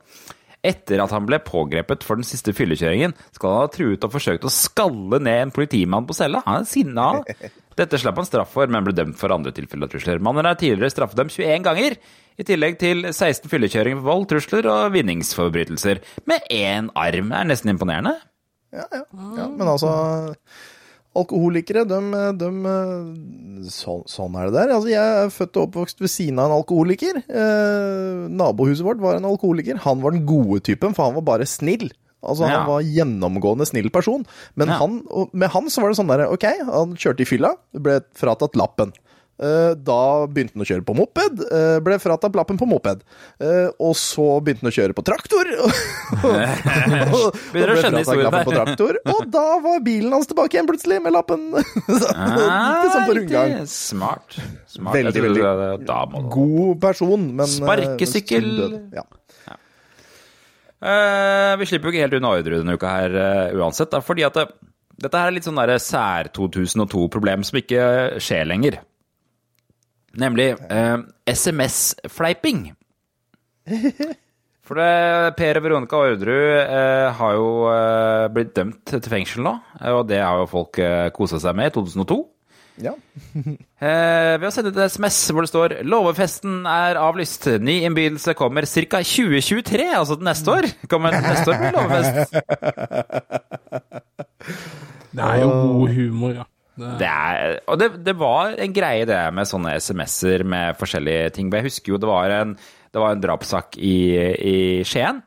Etter at han ble pågrepet for den siste fyllekjøringen, skal han ha truet og forsøkt å skalle ned en politimann på cella. Han er sinna. Dette slapp han straff for, men ble dømt for andre tilfeller og trusler. Mannen er tidligere straffedømt 21 ganger i tillegg til 16 fyllekjøringer på vold, trusler og vinningsforbrytelser. Med én arm. Det er nesten imponerende. Ja, ja. ja men altså Alkoholikere, de, de så, Sånn er det der. Altså, jeg er født og oppvokst ved siden av en alkoholiker. Eh, nabohuset vårt var en alkoholiker. Han var den gode typen, for han var bare snill. Altså, ja. Han var gjennomgående snill person. Men ja. han, med han så var det sånn derre OK, han kjørte i fylla, ble fratatt lappen. Eh, da begynte han å kjøre på moped. eh, Ble fratatt lappen på moped. Eh, Og så begynte han å kjøre på traktor. og ble fratatt lappen på traktor. Og da var bilen hans tilbake igjen plutselig, med lappen. Så Ah, Litt sånn på rundgang. Smart. Smart. Veldig, veldig God person, men Sparkesykkel. Ja. Vi slipper jo ikke helt unna Orderud denne uka her uansett, da, fordi at det, dette her er litt sånn sær 2002-problem som ikke skjer lenger. Nemlig eh, SMS-fleiping. For det, Per og Veronica Orderud eh, har jo eh, blitt dømt til fengsel nå, og det har jo folk eh, kosa seg med i 2002. Ja. Eh, ved å sende et SMS hvor det står 'Låvefesten er avlyst. Ny innbydelse kommer ca. 2023', altså til neste år. Kommer neste år med låvefest. Det er jo god humor, ja. Det, er, og det, det var en greie det med sånne SMS-er med forskjellige ting. Jeg husker jo det var en, det var en drapssak i, i Skien.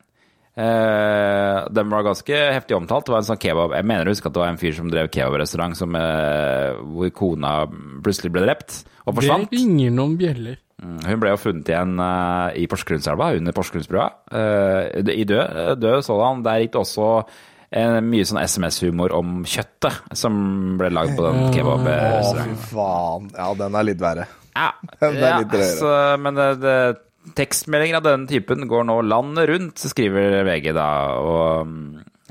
Uh, den var ganske heftig omtalt. Det var en sånn kebab Jeg mener å huske at det var en fyr som drev kebabrestaurant som, eh, hvor kona plutselig ble drept og forsvant. det ringer noen bjeller. Mm, Hun ble jo funnet igjen uh, i Porsgrunnselva, under Porsgrunnsbrua. Uh, I død, død sådan. Der gikk det også mye sånn SMS-humor om kjøttet som ble lagd på den Å, fy faen. Ja, den er litt verre. Ja, Den er ja litt drøyere. så, men det, det, tekstmeldinger av denne typen går nå landet rundt, skriver VG da. Og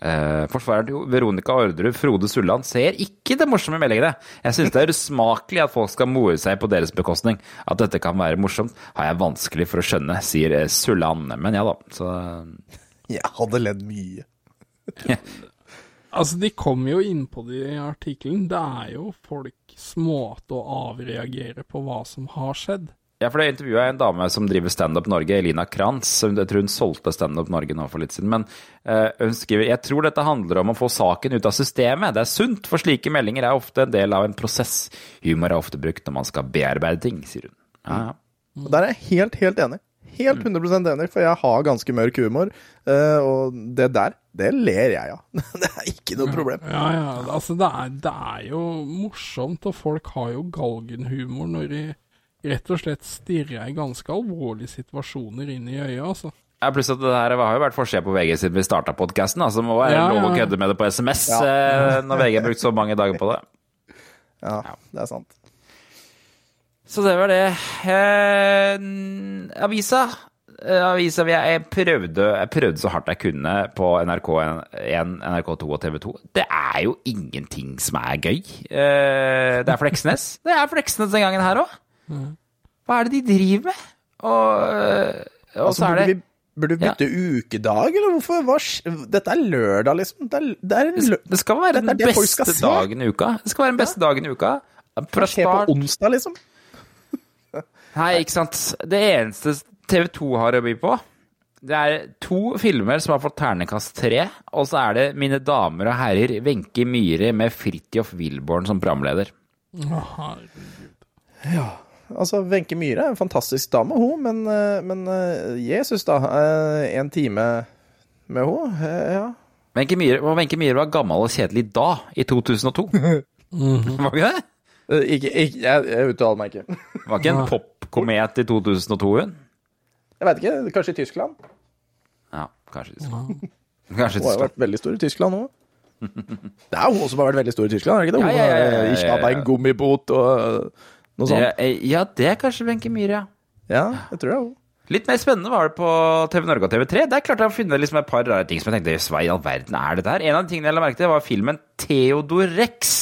eh, forsvareren til Veronica Orderud, Frode Sulland, ser ikke det morsomme i meldingene. Jeg synes det er usmakelig at folk skal more seg på deres bekostning. At dette kan være morsomt, har jeg vanskelig for å skjønne, sier eh, Sulland. Men ja da, så Jeg hadde ledd mye. Altså, de kommer jo inn på det i artikkelen. Det er jo folks måte å avreagere på hva som har skjedd. Ja, for det intervjua jeg en dame som driver Standup Norge, Elina Krantz. Jeg tror hun solgte Standup Norge nå for litt siden. Men uh, hun skriver jeg tror dette handler om å få saken ut av systemet. Det er sunt, for slike meldinger er ofte en del av en prosess. Humor er ofte brukt når man skal bearbeide ting, sier hun. Ja, ja. Der er jeg helt, helt enig. Helt 100 enig, for jeg har ganske mørk humor. eh, Og det der, det ler jeg av. Det er ikke noe problem. Ja, ja, altså det er, det er jo morsomt, og folk har jo galgenhumor når de rett og slett stirrer i ganske alvorlige situasjoner inn i øya, altså. Ja, Pluss at det her har jo vært forskjell på VG siden vi starta podkasten. Altså, det må være Ja, lov å ja. kødde med det på SMS Ja. eh, når VG har brukt så mange dager på det. Ja, det er sant. Så det var det. Eh, avisa. Eh, avisa jeg, prøvde, jeg prøvde så hardt jeg kunne på NRK1, NRK2 og TV2. Det er jo ingenting som er gøy. Eh, det er Fleksnes. Det er Fleksnes den gangen her òg. Hva er det de driver med? Og, eh, og Altså, så er det burde vi bytte ukedag, eller hvorfor? Hva, dette er lørdag, liksom. Det er, det er en lø Det skal være den beste dagen i uka. Det skal være den beste dagen i uka. Fra skjer på onsdag, liksom. Nei, ikke sant. Det eneste TV 2 har å by på, det er to filmer som har fått ternekast tre, og så er det Mine damer og herrer, Wenche Myhre med Fridtjof Wilborn som programleder. Herregud. Ja. Altså, Wenche Myhre er en fantastisk dame, hun, men, eh, men eh, Jesus, da. eh, En time med hun, ja. Wenche Myhre, Wenche Myhre var gammel og kjedelig da, i 2002. Var ikke det? Ikke, ikke, jeg, jeg uttaler meg ikke. Var ikke en popkomet i 2002, hun? Jeg veit ikke. Kanskje i Tyskland? Ja, kanskje. Kanskje Hun har jo vært veldig stor i Tyskland nå. Det er hun som har vært veldig stor i Tyskland, er det ikke det? Hun Ja, har ikke hatt en gummibot og eh, noe sånt. Ja, ja, det er kanskje Wenche Myhre, ja. Ja, jeg tror det er hun. Litt mer spennende var det på TV Norge og TV3. Der klarte jeg å finne liksom et par rare ting som jeg tenkte Hva i all verden er dette her? En av de tingene jeg la merke til, var filmen Theodor Rex.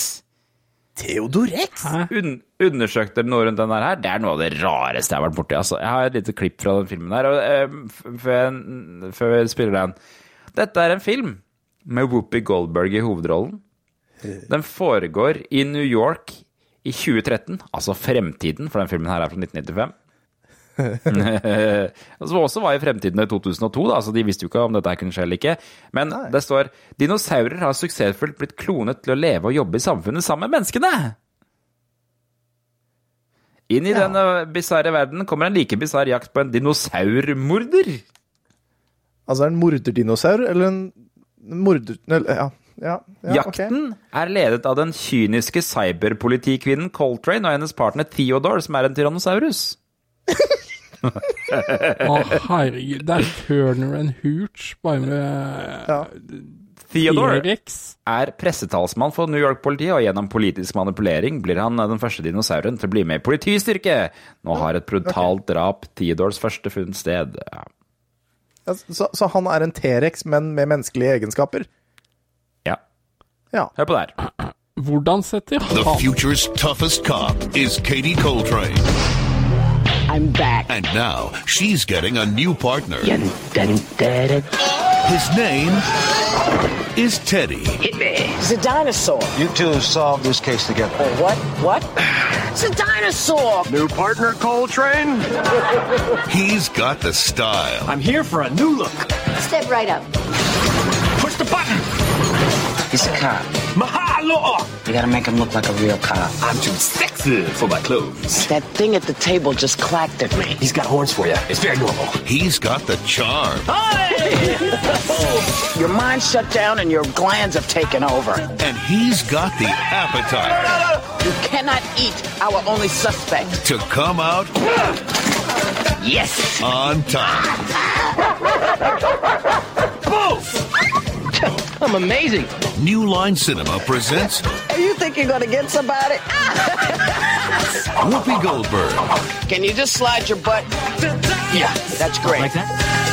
Theodor Rex? Un undersøkte noe rundt den her. Det er noe av det rareste jeg har vært borti. Altså. Jeg har et lite klipp fra den filmen her. Eh, før vi spiller den. Dette er en film med Whoopi Goldberg i hovedrollen. Den foregår i New York i 2013, altså fremtiden, for den filmen her er fra 1995. Som også var i fremtiden i 2002, da, så de visste jo ikke om dette her kunne skje eller ikke. Men det står dinosaurer har suksessfullt blitt klonet til å leve og jobbe i samfunnet sammen med menneskene. Inn i denne bisarre verden kommer en like bisarr jakt på en dinosaurmorder. Altså en morderdinosaur, eller en morder... Eller, ja. ja, Jakten okay. er ledet av den kyniske cyberpolitikvinnen Coltrane og hennes partner Theodore, som er en tyrannosaurus. Å, herregud. Det er Turner and Hooch, bare med ja. Theodore er pressetalsmann for New York-politiet, og gjennom politisk manipulering blir han den første dinosauren til å bli med i politistyrke. Nå har et brutalt drap Theodores første funnet sted. Ja. Så, så, han er en T-rex, men med menneskelige egenskaper? Ja. ja. Hør på det her. Hvordan setter han The future's toughest cop is Katie Coltrane. I'm back. And now she's getting a new partner. His name is Teddy. Hit me. It's a dinosaur. You two have solved this case together. Oh, what? What? It's a dinosaur. New partner, Coltrane? He's got the style. I'm here for a new look. Step right up. Push the button. He's a cop. Mahalo! You gotta make him look like a real cop. I'm too sexy for my clothes. That thing at the table just clacked at me. He's got horns for you. It's very normal. He's got the charm. Hey! your mind shut down and your glands have taken over. And he's got the appetite. You cannot eat our only suspect. To come out. Yes! On time. Boom! I'm amazing. New Line Cinema presents. You think you're gonna get somebody? Whoopi Goldberg. Can you just slide your butt? Yeah, that's great. Like that?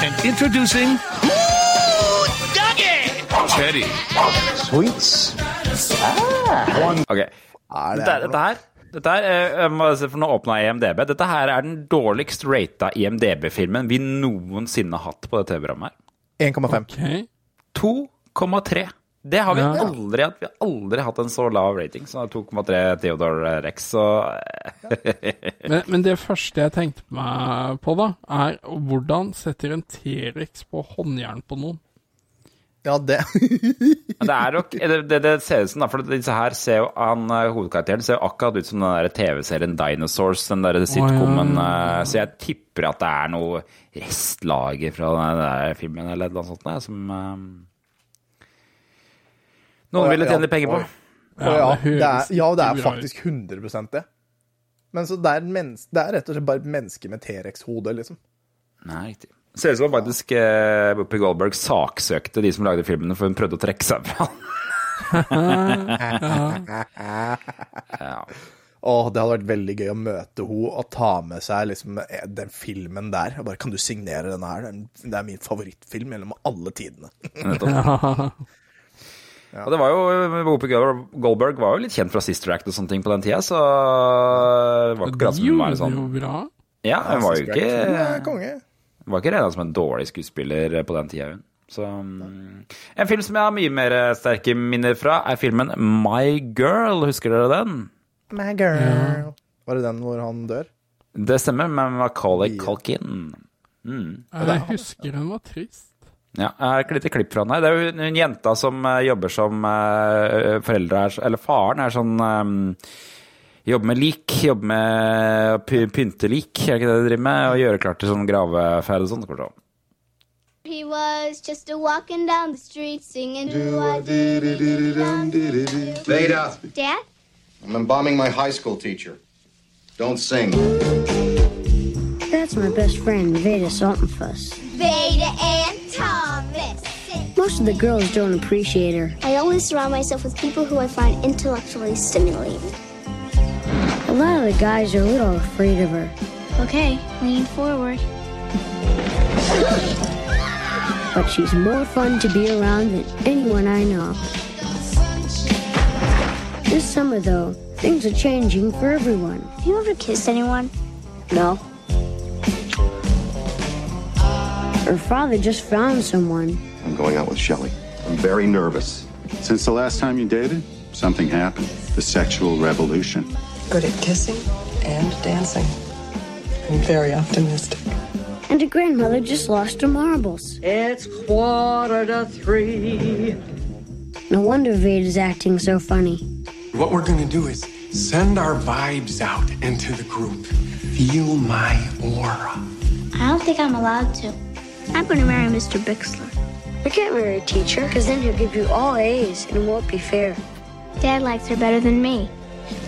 And introducing. Ooh, Dougie! Teddy. Sweets. Ah. Ok. Dette, dette her dette her, eh, for Nå åpna IMDb. Dette her er den dårligst rata IMDb-filmen vi noensinne har hatt på det TV-programmet. her. 1,5. Okay. 2,3. Det har vi aldri hatt. Vi har aldri hatt en så lav rating som 2,3 Theodore Rex. Så men, men, det første jeg tenkte meg på, da, er hvordan setter en T-rex på håndjern på noen? Ja, det Det er nok det, det, ser ut som, da, for disse her ser jo han eh, hovedkarakteren ser jo akkurat ut som den der TV-serien Dinosaurs, den der sitcomen. Oh, ja. Eh, så jeg tipper at det er noe restlager fra den der filmen eller noe sånt der, som um, noen ville tjene penger på. Ja, ja, det er, ja, det er faktisk 100 det. Men så det er, det er rett og slett bare et menneske med T-rex-hode, liksom. Nei, riktig. Ser ut som faktisk eh, Whoopi Goldberg saksøkte de som lagde filmene, for hun prøvde å trekke seg fra ja. Åh, det hadde vært veldig gøy å møte henne og ta med seg liksom, eh, den filmen der. Og bare, Kan du signere denne her? Det er min favorittfilm gjennom alle tidene. Ja. Og det var jo, Whoopi Goldberg var jo litt kjent fra Sister Act og sånne ting på den tida, så det var ikke akkurat som hun var sånn Ja, hun var jo ikke var ikke regna som en dårlig skuespiller på den tida, hun. Så, um, en film som jeg har mye mer sterke minner fra, er filmen My Girl. Husker dere den? My Girl. Ja. Var det den hvor han dør? Det stemmer, med Macaulay Culkin. Mm. Jeg husker den var trist. Ja, jeg har et lite klipp fra den her. Det er jo en jenta som uh, jobber som uh, foreldre er, Eller faren er sånn Jobber med lik, jobber med å pynte lik, er det ikke det de driver med? Og gjøre klart til sånn graveferd og sånn. He was just a walking down the street singing Veda. Dad? I'm embalming my high school teacher. Don't sing. That's my best friend, Veda Saltonfuss. Veda and Thomas. Most of the girls don't appreciate her. I always surround myself with people who I find intellectually stimulating. A lot of the guys are a little afraid of her. Okay, lean forward. but she's more fun to be around than anyone I know. This summer, though, things are changing for everyone. Have you ever kissed anyone? No. Her father just found someone. I'm going out with Shelley. I'm very nervous. Since the last time you dated, something happened. The sexual revolution. Good at kissing and dancing. I'm very optimistic. And her grandmother just lost her marbles. It's quarter to three. No wonder Vader's acting so funny. What we're gonna do is send our vibes out into the group. Feel my aura. I don't think I'm allowed to. I'm going to marry Mr. Bixler. I can't marry a teacher, because then he'll give you all A's and it won't be fair. Dad likes her better than me.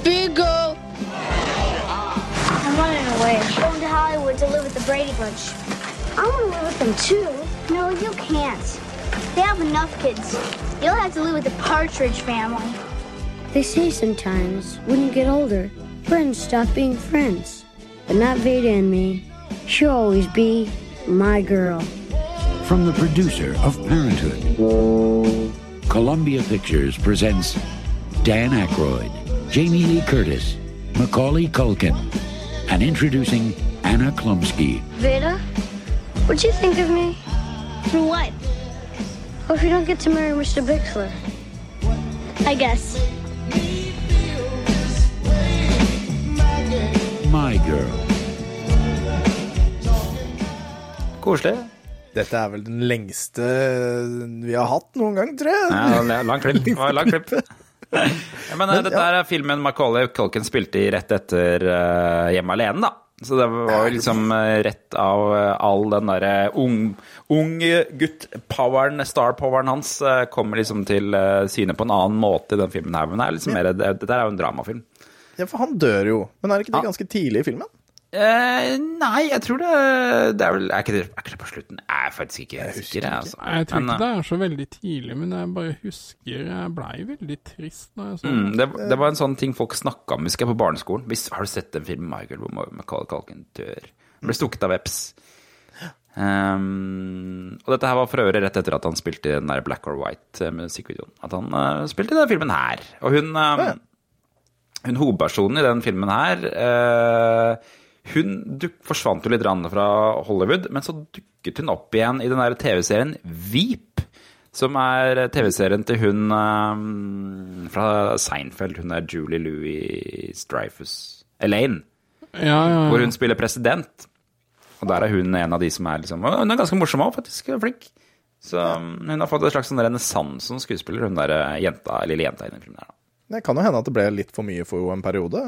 Bingo! I'm running away. Going to Hollywood to live with the Brady Bunch. I want to live with them too. No, you can't. They have enough kids. You'll have to live with the Partridge family. They say sometimes, when you get older, friends stop being friends. But not Veda and me. She'll always be my girl. From the producer of Parenthood, Columbia Pictures presents Dan Aykroyd, Jamie Lee Curtis, Macaulay Culkin, and introducing Anna Klumsky. Veda, what'd you think of me? For what? Well, if you don't get to marry Mr. Bixler. I guess. My Girl. Koselig. Dette er vel den lengste vi har hatt noen gang, tror jeg. Ja, lang klipp. Det lang klipp. Ja, men, men, dette er filmen Macaulay Culkin spilte i rett etter uh, Hjemme alene, da. Så det var jo liksom uh, rett av all den derre ung, ung gutt-poweren, star-poweren hans, kommer liksom til syne på en annen måte i den filmen her. Men det er liksom mer, det, dette er jo en dramafilm. Ja, for han dør jo. Men er ikke det ganske tidlig i filmen? Eh, nei, jeg tror det, det er vel Er ikke det, er ikke det på slutten? Jeg er faktisk ikke jeg sikker. det. Altså. Jeg tror Men, ikke det er så veldig tidlig, men jeg bare husker Jeg blei veldig trist når jeg så Mm, det, det var en sånn ting folk snakka om, husker jeg, på barneskolen. Hvis, har du sett en film Michael hvor Macaulay Kalken dør? Han ble stukket av veps. Um, og dette her var for øvrig rett etter at han spilte i den der Black or White eh. At han uh, spilte i den filmen her. Og hun, um, hun hovedpersonen i den filmen her uh, Hun duk, forsvant jo litt fra Hollywood, men så dukket hun opp igjen i den der TV-serien Veep. Som er TV-serien til hun um, fra Seinfeld. Hun er Julie Louis Dreyfus. Elaine. Ja, ja, ja. Hvor hun spiller president. Og der er hun en av de som er liksom Hun er ganske morsom òg, faktisk. Flink. Så um, hun har fått en slags sånn renessanse som skuespiller, hun der uh, jenta, lille jenta i den filmen. Det kan jo hende at det ble litt for mye for henne en periode.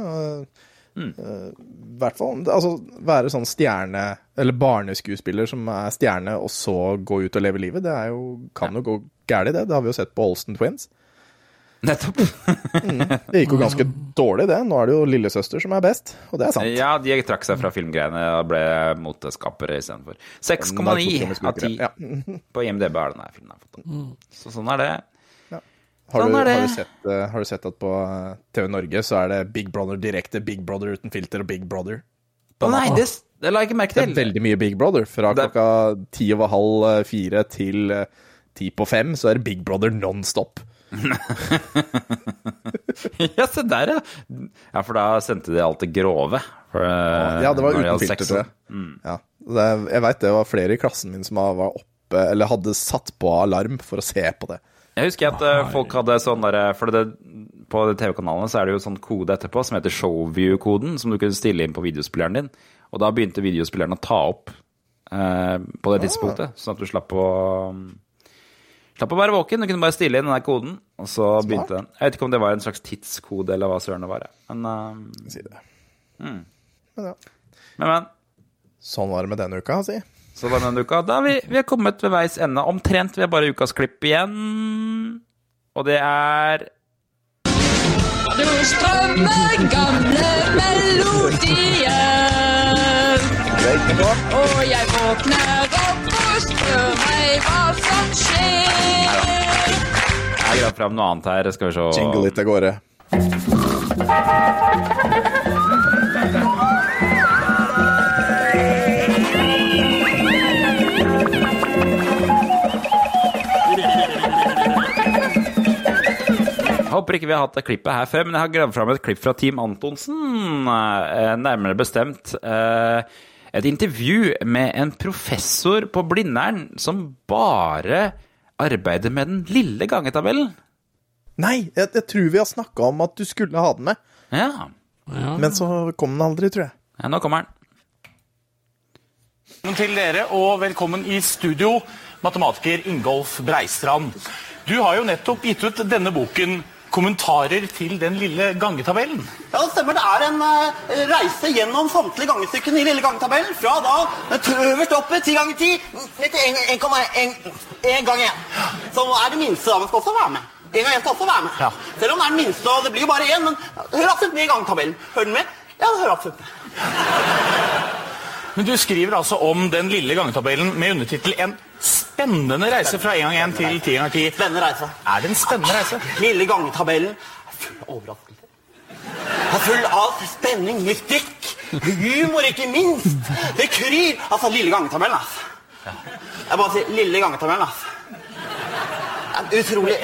Eh, Mm. eh, I hvert fall altså, være sånn stjerne, eller barneskuespiller som er stjerne, og så gå ut og leve livet, det er jo, kan jo gå galt, det. Det har vi jo sett på Olsen Twins. Nettopp. Mm. Det gikk jo ganske dårlig, det. Nå er det jo lillesøster som er best, og det er sant. Ja, de trakk seg fra filmgreiene og ble moteskapere istedenfor. 6,9 av 10 Ja. på IMDb er denne filmen. fått. Så sånn er det. Har, Sånn du, har, du sett, eh, har du sett at på eh, TV Norge så er det Big Brother direkte, Big Brother uten filter og Big Brother? Å nei, det, det la jeg ikke merke til. Det er veldig mye Big Brother. Fra Det- klokka ti over halv eh, fire til ti på fem, så er det Big Brother nonstop. ja, se der, ja. Ja, for da sendte de alt det grove. For, Ja, det var uten filter, tror jeg. Mm. Ja. Det jeg veit det var flere i klassen min som var oppe, eller hadde satt på alarm for å se på det. Jeg husker at Nei. folk hadde sånn der For det, på TV-kanalene så er det jo sånn kode etterpå som heter Showview-koden, som du kunne stille inn på videospilleren din. Og da begynte videospilleren å ta opp eh, på det tidspunktet, sånn at du slapp å Slapp å være våken. Du kunne bare stille inn den der koden, og så begynte den. Jeg vet ikke om det var en slags tidskode, eller hva søren det var. Men eh, Si det. mm. Men ja. Men, men. Sånn var det med denne uka, si. Sånn var det denne uka. Da er vi, vi er kommet ved veis ende. Omtrent. Vi har bare ukas klipp igjen. Og det er Du strømmer gamle melodier. Og jeg våkner opp og spør meg hva som skjer. Jeg grav fram noe annet her. Skal vi se Jingle litt av gårde. Håper ikke vi har hatt det klippet her før, men jeg har gravd fram et klipp fra Team Antonsen. eh, Nærmere bestemt eh, et intervju med en professor på Blindern som bare arbeider med den lille gangetabellen. Nei, jeg, jeg tror vi har snakka om at du skulle ha den med. Ja. Men så kom den aldri, tror jeg. Ja, nå kommer den. Velkommen til dere, og velkommen i studio, matematiker Ingolf Breistrand. Du har jo nettopp gitt ut denne boken, 'Kommentarer til den lille gangetabellen'. Ja, det stemmer. Det er en uh, reise gjennom samtlige gangestykkene i lille gangetabellen. Fra da eh, øverst oppe, 10 ganger 10, ned til 1,1 En gang én. Som er det minste, da, Man skal også være med. En gang igjen skal også være med. Ja. Selv om det er den minste, og det blir jo bare én, men hør absolutt med i gangetabellen. Hører den med? Ja, det hører absolutt med. Men du skriver altså om den lille gangetabellen med undertittel 'En spennende reise fra 1 gang 1 til 10 ganger 10'. Spennende reise. Er det en spennende reise? Lille gangetabellen er full av overraskelser. Er full av spenning, mystikk, humor ikke minst. Det kryr. Altså, lille gangetabellen, altså. Jeg bare sier lille gangetabellen. Er Utrolig.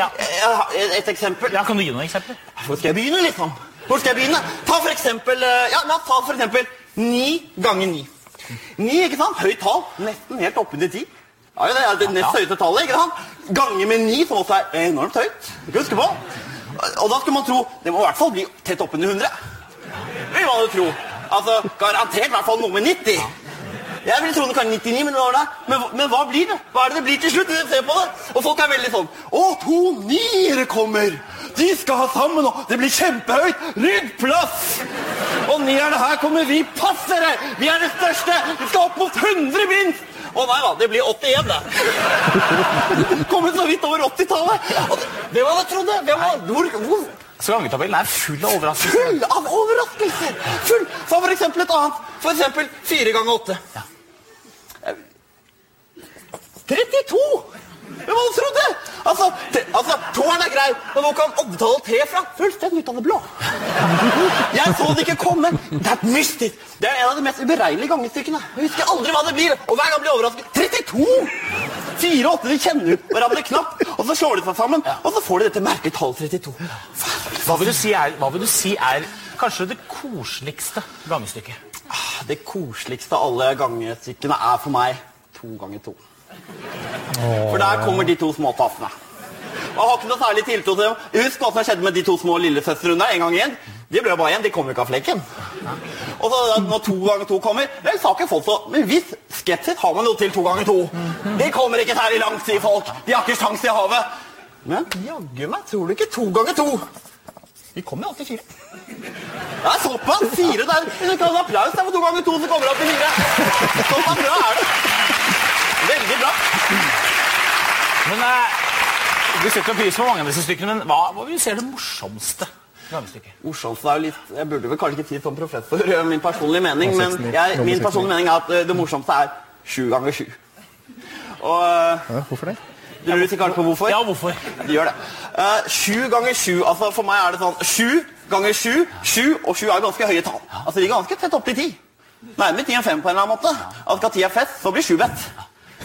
Et eksempel. Ja, Kan du gi noen eksempler? Hvor skal jeg begynne, liksom? Hvor skal jeg begynne? Ta for eksempel eh, Ja, ta for eksempel ni ganger ni. Ni, ikke sant? Høyt tall. Nesten helt oppunder ti. Ja, det er det nest høyeste tallet, ikke sant? Ganger med ni, som også er enormt høyt. Huske på. Og da skulle man tro Det må i hvert fall bli tett oppunder 100. Vil man jo tro. Altså, garantert i hvert fall noe med 90. Jeg ville tro det kan 99, men det? Men, men hva blir det? Hva er det det blir til slutt? Se på det. Og folk er veldig sånn Å, to niere kommer! De skal ha sammen, og det blir kjempehøyt! Rydd plass! Og nierne her kommer vi passere! Vi er det største! Vi skal opp mot 100 minst! Å nei da, det blir 81, det. Kommet så vidt over 80-tallet. Det- Hvem hadde trodd det? Hvem var, hvor, hvor, Så gangetabellen er full av overraskelser. Full av overraskelser! Full. Ta for eksempel et annet. For eksempel fire ganger åtte. 32! Hvem hadde trodd det? Altså, te, altså, Toeren er grei, men hvor kan oddtallet tre fra? Fullstendig ut av det blå. Jeg så det ikke komme. Det er mystisk. Det er en av de mest uberegnelige gangestykkene. Jeg husker aldri hva det blir, og hver gang blir jeg overrasket. 32! Fire og åtte de kjenner hverandre knapt, og så slår de seg sammen, og så får de dette merkelige tallet 32. Hva vil du si er, hva vil du si er kanskje det koseligste gangestykket? Det koseligste av alle gangestykkene er for meg to ganger to. For der kommer de to små tassene. Og Jeg har ikke noe særlig tiltro til dem. Husk hva som skjedde med de to små lillesøstrene en gang igjen. De ble jo bare igjen, de kom jo ikke av flekken. Og så når to ganger to kommer, vel, sa ikke folk så Men hvis skepsis har man jo til to ganger to. De kommer ikke særlig langt, sier folk. De har ikke sjans i havet. Men jaggu meg tror du ikke to ganger to. De kommer jo alltid fire. Det er såpass! Fire der. Du kan ha applaus der for to ganger to, så kommer det opp i fire. Såpass bra er det. Veldig bra. Men eh, Du setter pris på mange av disse stykkene, men hva, hva vil du si er det morsomste Morsomste er jo litt Jeg burde vel kanskje ikke si som professor eh, min personlige mening, men jeg, min personlige mening er at eh, det morsomste er sju ganger sju. Og eh, Ja, hvorfor det? Du lurer sikkert på hvorfor? Ja, hvorfor? De gjør det. Eh, sju ganger sju altså For meg er det sånn sju ganger sju, sju og sju er ganske høye tall. Altså De er ganske tett opp til ti. Nærmere ti enn fem på en eller annen måte. Altså Skal ti er fest, så blir sju bedt.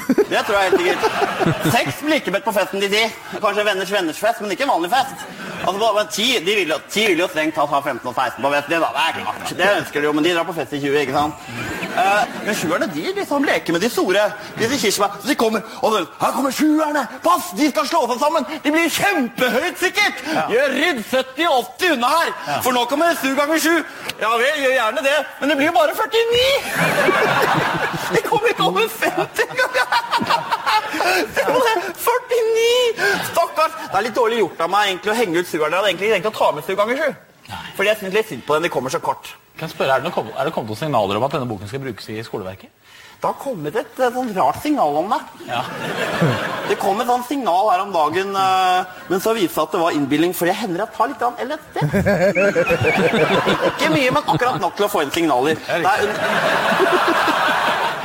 Det tror jeg helt sikkert. Seks blir ikke bedt på festen til ti. Kanskje venners venners fest, men ikke vanlig fest. Altså, men ti, de vil, jo, ti vil jo strengt tatt ha 15 og 16 på festen. Det, da, det er klart. Det ønsker de jo, men de drar på fest i 20, ikke sant? Uh, men sjuerne de liksom leker med de store. Disse kirsebær. Så de kommer, og de, her kommer sjuerne! Pass, de skal slå seg sammen! De blir kjempehøyt sikkert! Gjør rydd 70-80 unna her! For nå kommer sju ganger sju. Ja vel, gjør gjerne det, men det blir jo bare 49! De kommer ikke over 50 engang! Se på 49! Stakkars! Det er litt dårlig gjort av meg egentlig å henge ut sugeren. Jeg hadde egentlig tenkt å ta med sju ganger sju. Fordi jeg syns litt synd på den. De kommer så kort. Kan jeg spørre, Er det, noen, er det kommet noen signaler om at denne boken skal brukes i skoleverket? Det har kommet et, et, sånn rart signal om det. Ja. Det kom et sånt signal her om dagen, eh, men så viste det at det var innbilning, for jeg hender jeg tar litt LSD. Ikke mye, men akkurat nok til å få inn signaler. Det er,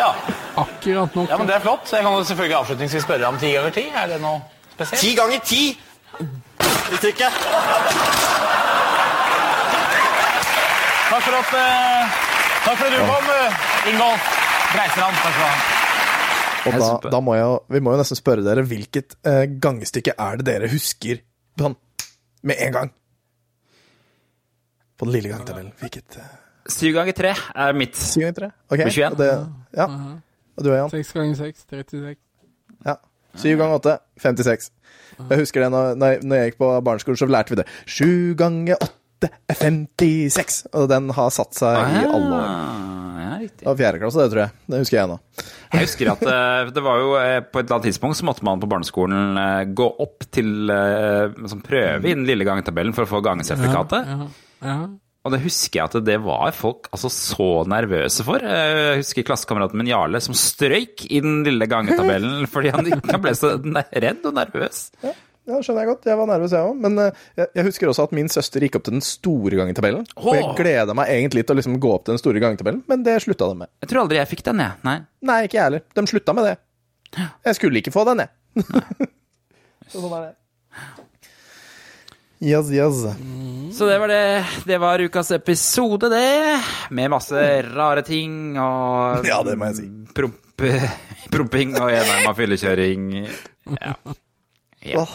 Ja. Akkurat nok. ja, men Det er flott. Jeg kan jo selvfølgelig avslutningsvis spørre om ti ganger ti. Er det noe spesielt? ti ganger ti uttrykket. Takk for at uh, Takk for at du kom, uh, Ingolf Breistrand. Takk skal du ha. Og da, da må jeg, vi må jo nesten spørre dere hvilket uh, gangestykke er det dere husker sånn med en gang? På den lille gangtabellen. Hvilket uh... Syv ganger tre er mitt. Syv ganger tre? Ok. Med 21. Og, det, ja. Og du er Jan? 6 ganger 6, 36. Ja. 7 ganger 8, 56. Jeg husker det når, når jeg- når jeg gikk på barneskolen, så lærte vi det. 7 ganger 8 er 56. Og den har satt seg i alle år. Ah, ja, riktig. Det var fjerde klasse, det tror jeg. Det husker jeg nå. Jeg husker at eh, det var jo eh, på et eller annet tidspunkt så måtte man på barneskolen eh, gå opp til sånn prøve i den lille gangetabellen for å få gangesertifikatet. Ja, ja. Og det husker jeg at det var folk altså, så nervøse for. Jeg husker klassekameraten min Jarle som strøyk i den lille gangetabellen fordi han ikke ble så redd og nervøs. Ja, ja, skjønner jeg godt. Jeg var nervøs, jeg òg. Men uh, jeg, jeg, husker også at min søster gikk opp til den store gangetabellen. Oh. Og jeg gleda meg egentlig til å liksom gå opp til den store gangetabellen, men det slutta de med. Jeg tror aldri jeg fikk den, jeg. Nei, Nei ikke jeg heller. De slutta med det. Jeg skulle ikke få den, jeg. så sånn er det. Yes, yes. Så det var det. Det var ukas episode, det. Med masse rare ting og Ja, det må jeg si. Promp, promping og enarma fyllekjøring. Ja. ja.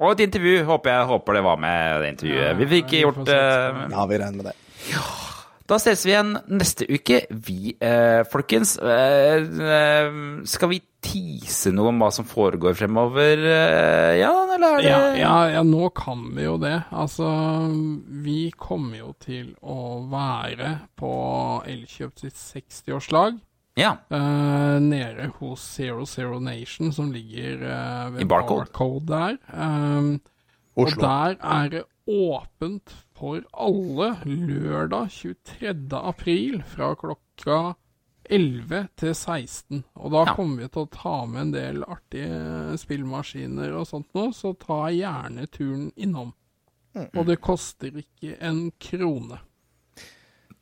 Og et intervju. Håper jeg håper det var med det intervjuet. Vi fikk gjort uh, Ja, vi regner med det. Ja. Da ses vi igjen neste uke. Vi, eh, folkens eh, eh, Skal vi tease noe om hva som foregår fremover, eh, ja, eller er det ja, ja, ja, nå kan vi jo det. Altså, vi kommer jo til å være på Elkjøp sitt 60-årslag. Ja. Uh, nede hos Zero Zero Nation, som ligger uh, ved I Barcode, barcode der. Um, og der er det åpent for alle lørdag 23. april fra klokka 11 til 16. Og da ja. kommer vi til å ta med en del artige spillmaskiner og sånt nå, så ta gjerne turen innom. Mm -mm. Og det koster ikke en krone.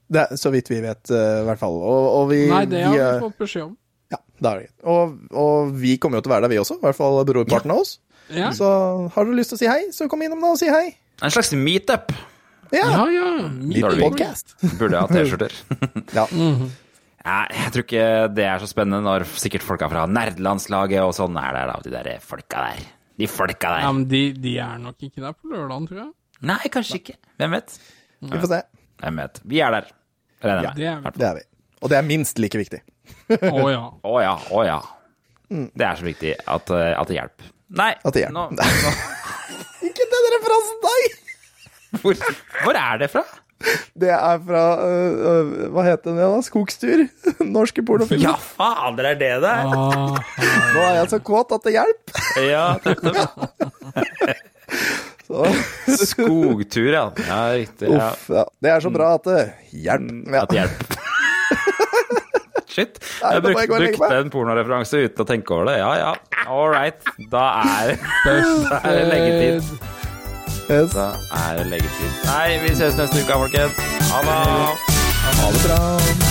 Det er så vidt vi vet, uh, hvert fall. Og, og vi, Nei, det har vi, vi fått beskjed om. Ja, det har vi. Og, og, vi kommer jo til å være der, vi også. I hvert fall brorparten av oss. Ja. Så har du lyst til å si hei, så kom innom da og si hei. En slags meetup. Ja, ja. ja. Liten podcast. Burde ha T-skjorter. ja. Mm -hmm. Jeg tror ikke det er så spennende når sikkert folka fra nerdelandslaget og sånn er der, da. De der folka der. De folka der. Ja, Men de, de er nok ikke der på lørdagen, tror jeg. Nei, kanskje ikke. Hvem vet? Vi får se. Hvem vet. Vi er der. Ja, det er, det er vi. Og det er minst like viktig. Å oh, ja. Å oh, ja. Å oh, ja. Mm. Det er så viktig at, at det hjelper. Nei. At det hjelper. Nå, nå. ikke den referansen, nei! Hvor, hvor er det fra? Det er fra uh, uh, Hva heter den da? Skogstur? Norske pornofilmer. Ja, fader, er det det? Ah, Nå er jeg så kåt at det hjelper. ja, Skogtur, ja. Ja, riktig. Ja. Uff, ja. Det er så bra at det hjelper. Mm, ja. At hjelp. Shit. Nei, jeg bruk, brukte en pornoreferanse uten å tenke over det. Ja, ja. All right. Da er, da er det leggetid. Yes. Da er det legetid. Nei, vi ses neste uke, folkens. Ha det. Ha det bra.